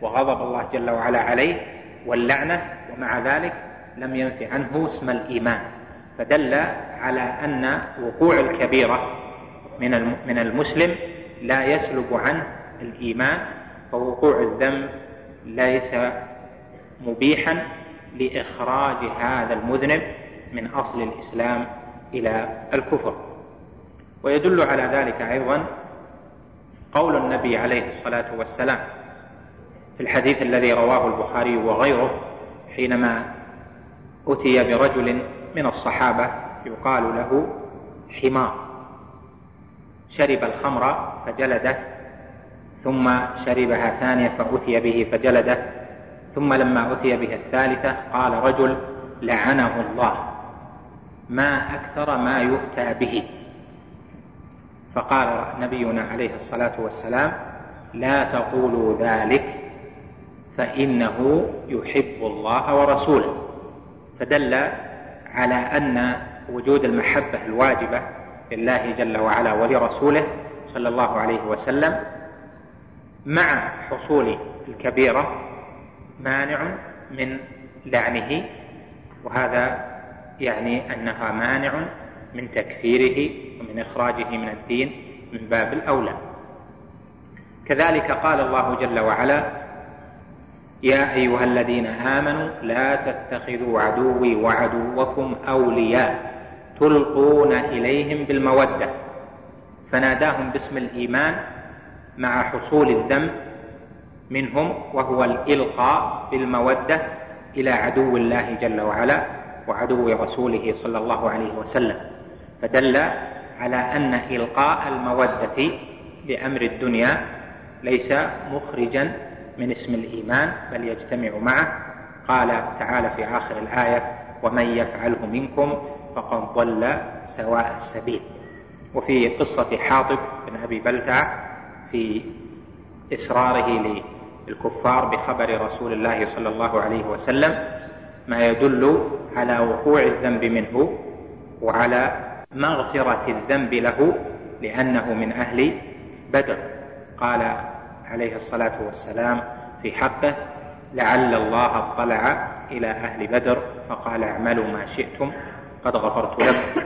وغضب الله جل وعلا عليه واللعنة ومع ذلك لم ينف عنه اسم الإيمان. فدل على أن وقوع الكبيرة من من المسلم لا يسلب عنه الإيمان فوقوع الذنب ليس مبيحا لإخراج هذا المذنب من أصل الإسلام إلى الكفر. ويدل على ذلك أيضا قول النبي عليه الصلاة والسلام في الحديث الذي رواه البخاري وغيره حينما أتي برجل من الصحابة يقال له حمار. شرب الخمر فجلده ثم شربها ثانية فأتي به فجلده ثم لما أتي به الثالثة قال رجل لعنه الله ما أكثر ما يؤتى به. فقال نبينا عليه الصلاة والسلام لا تقولوا ذلك فإنه يحب الله ورسوله. فدل على أن وجود المحبة الواجبة لله جل وعلا ولرسوله صلى الله عليه وسلم مع حصول الكبيرة مانع من لعنه وهذا يعني أنها مانع من تكفيره ومن إخراجه من الدين من باب الأولى. كذلك قال الله جل وعلا يا أيها الذين آمنوا لا تتخذوا عدوي وعدوكم أولياء تلقون إليهم بالمودة. فناداهم باسم الإيمان مع حصول الذنب منهم وهو الإلقاء بالمودة إلى عدو الله جل وعلا وعدو رسوله صلى الله عليه وسلم. فدل على أن إلقاء المودة بأمر الدنيا ليس مخرجا من اسم الإيمان بل يجتمع معه. قال تعالى في آخر الآية ومن يفعله منكم فقد ضل سواء السبيل. وفي قصة حاطب بن أبي بلتع في إسراره للكفار بخبر رسول الله صلى الله عليه وسلم ما يدل على وقوع الذنب منه وعلى مغفرة الذنب له لأنه من أهل بدر. قال عليه الصلاة والسلام في حقه لعل الله اطلع إلى أهل بدر فقال اعملوا ما شئتم قد غفرت لكم.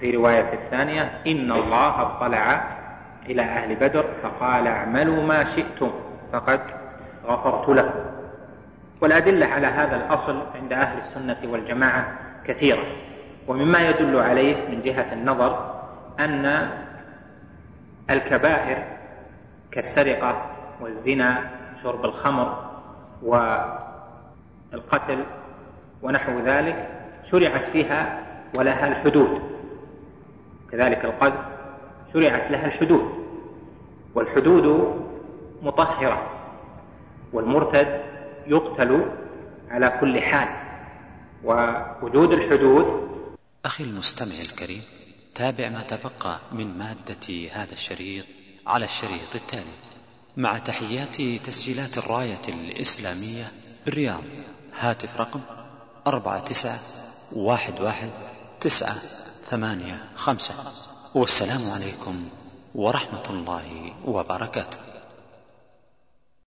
في رواية الثانية إن الله اطلع إلى أهل بدر فقال اعملوا ما شئتم فقد غفرت لكم. والأدلة على هذا الأصل عند أهل السنة والجماعة كثيرة. ومما يدل عليه من جهة النظر أن الكبائر كالسرقة والزنا شرب الخمر والقتل ونحو ذلك شرعت فيها ولها الحدود. كذلك القذف شرعت لها الحدود. والحدود مطهرة والمرتد يقتل على كل حال. ووجود الحدود أخي المستمع الكريم تابع ما تبقى من مادة هذا الشريط على الشريط التالي. مع تحيات تسجيلات الراية الإسلامية بالرياض هاتف رقم أربعة تسعة واحد واحد تسعة ثمانية خمسة. والسلام عليكم ورحمة الله وبركاته.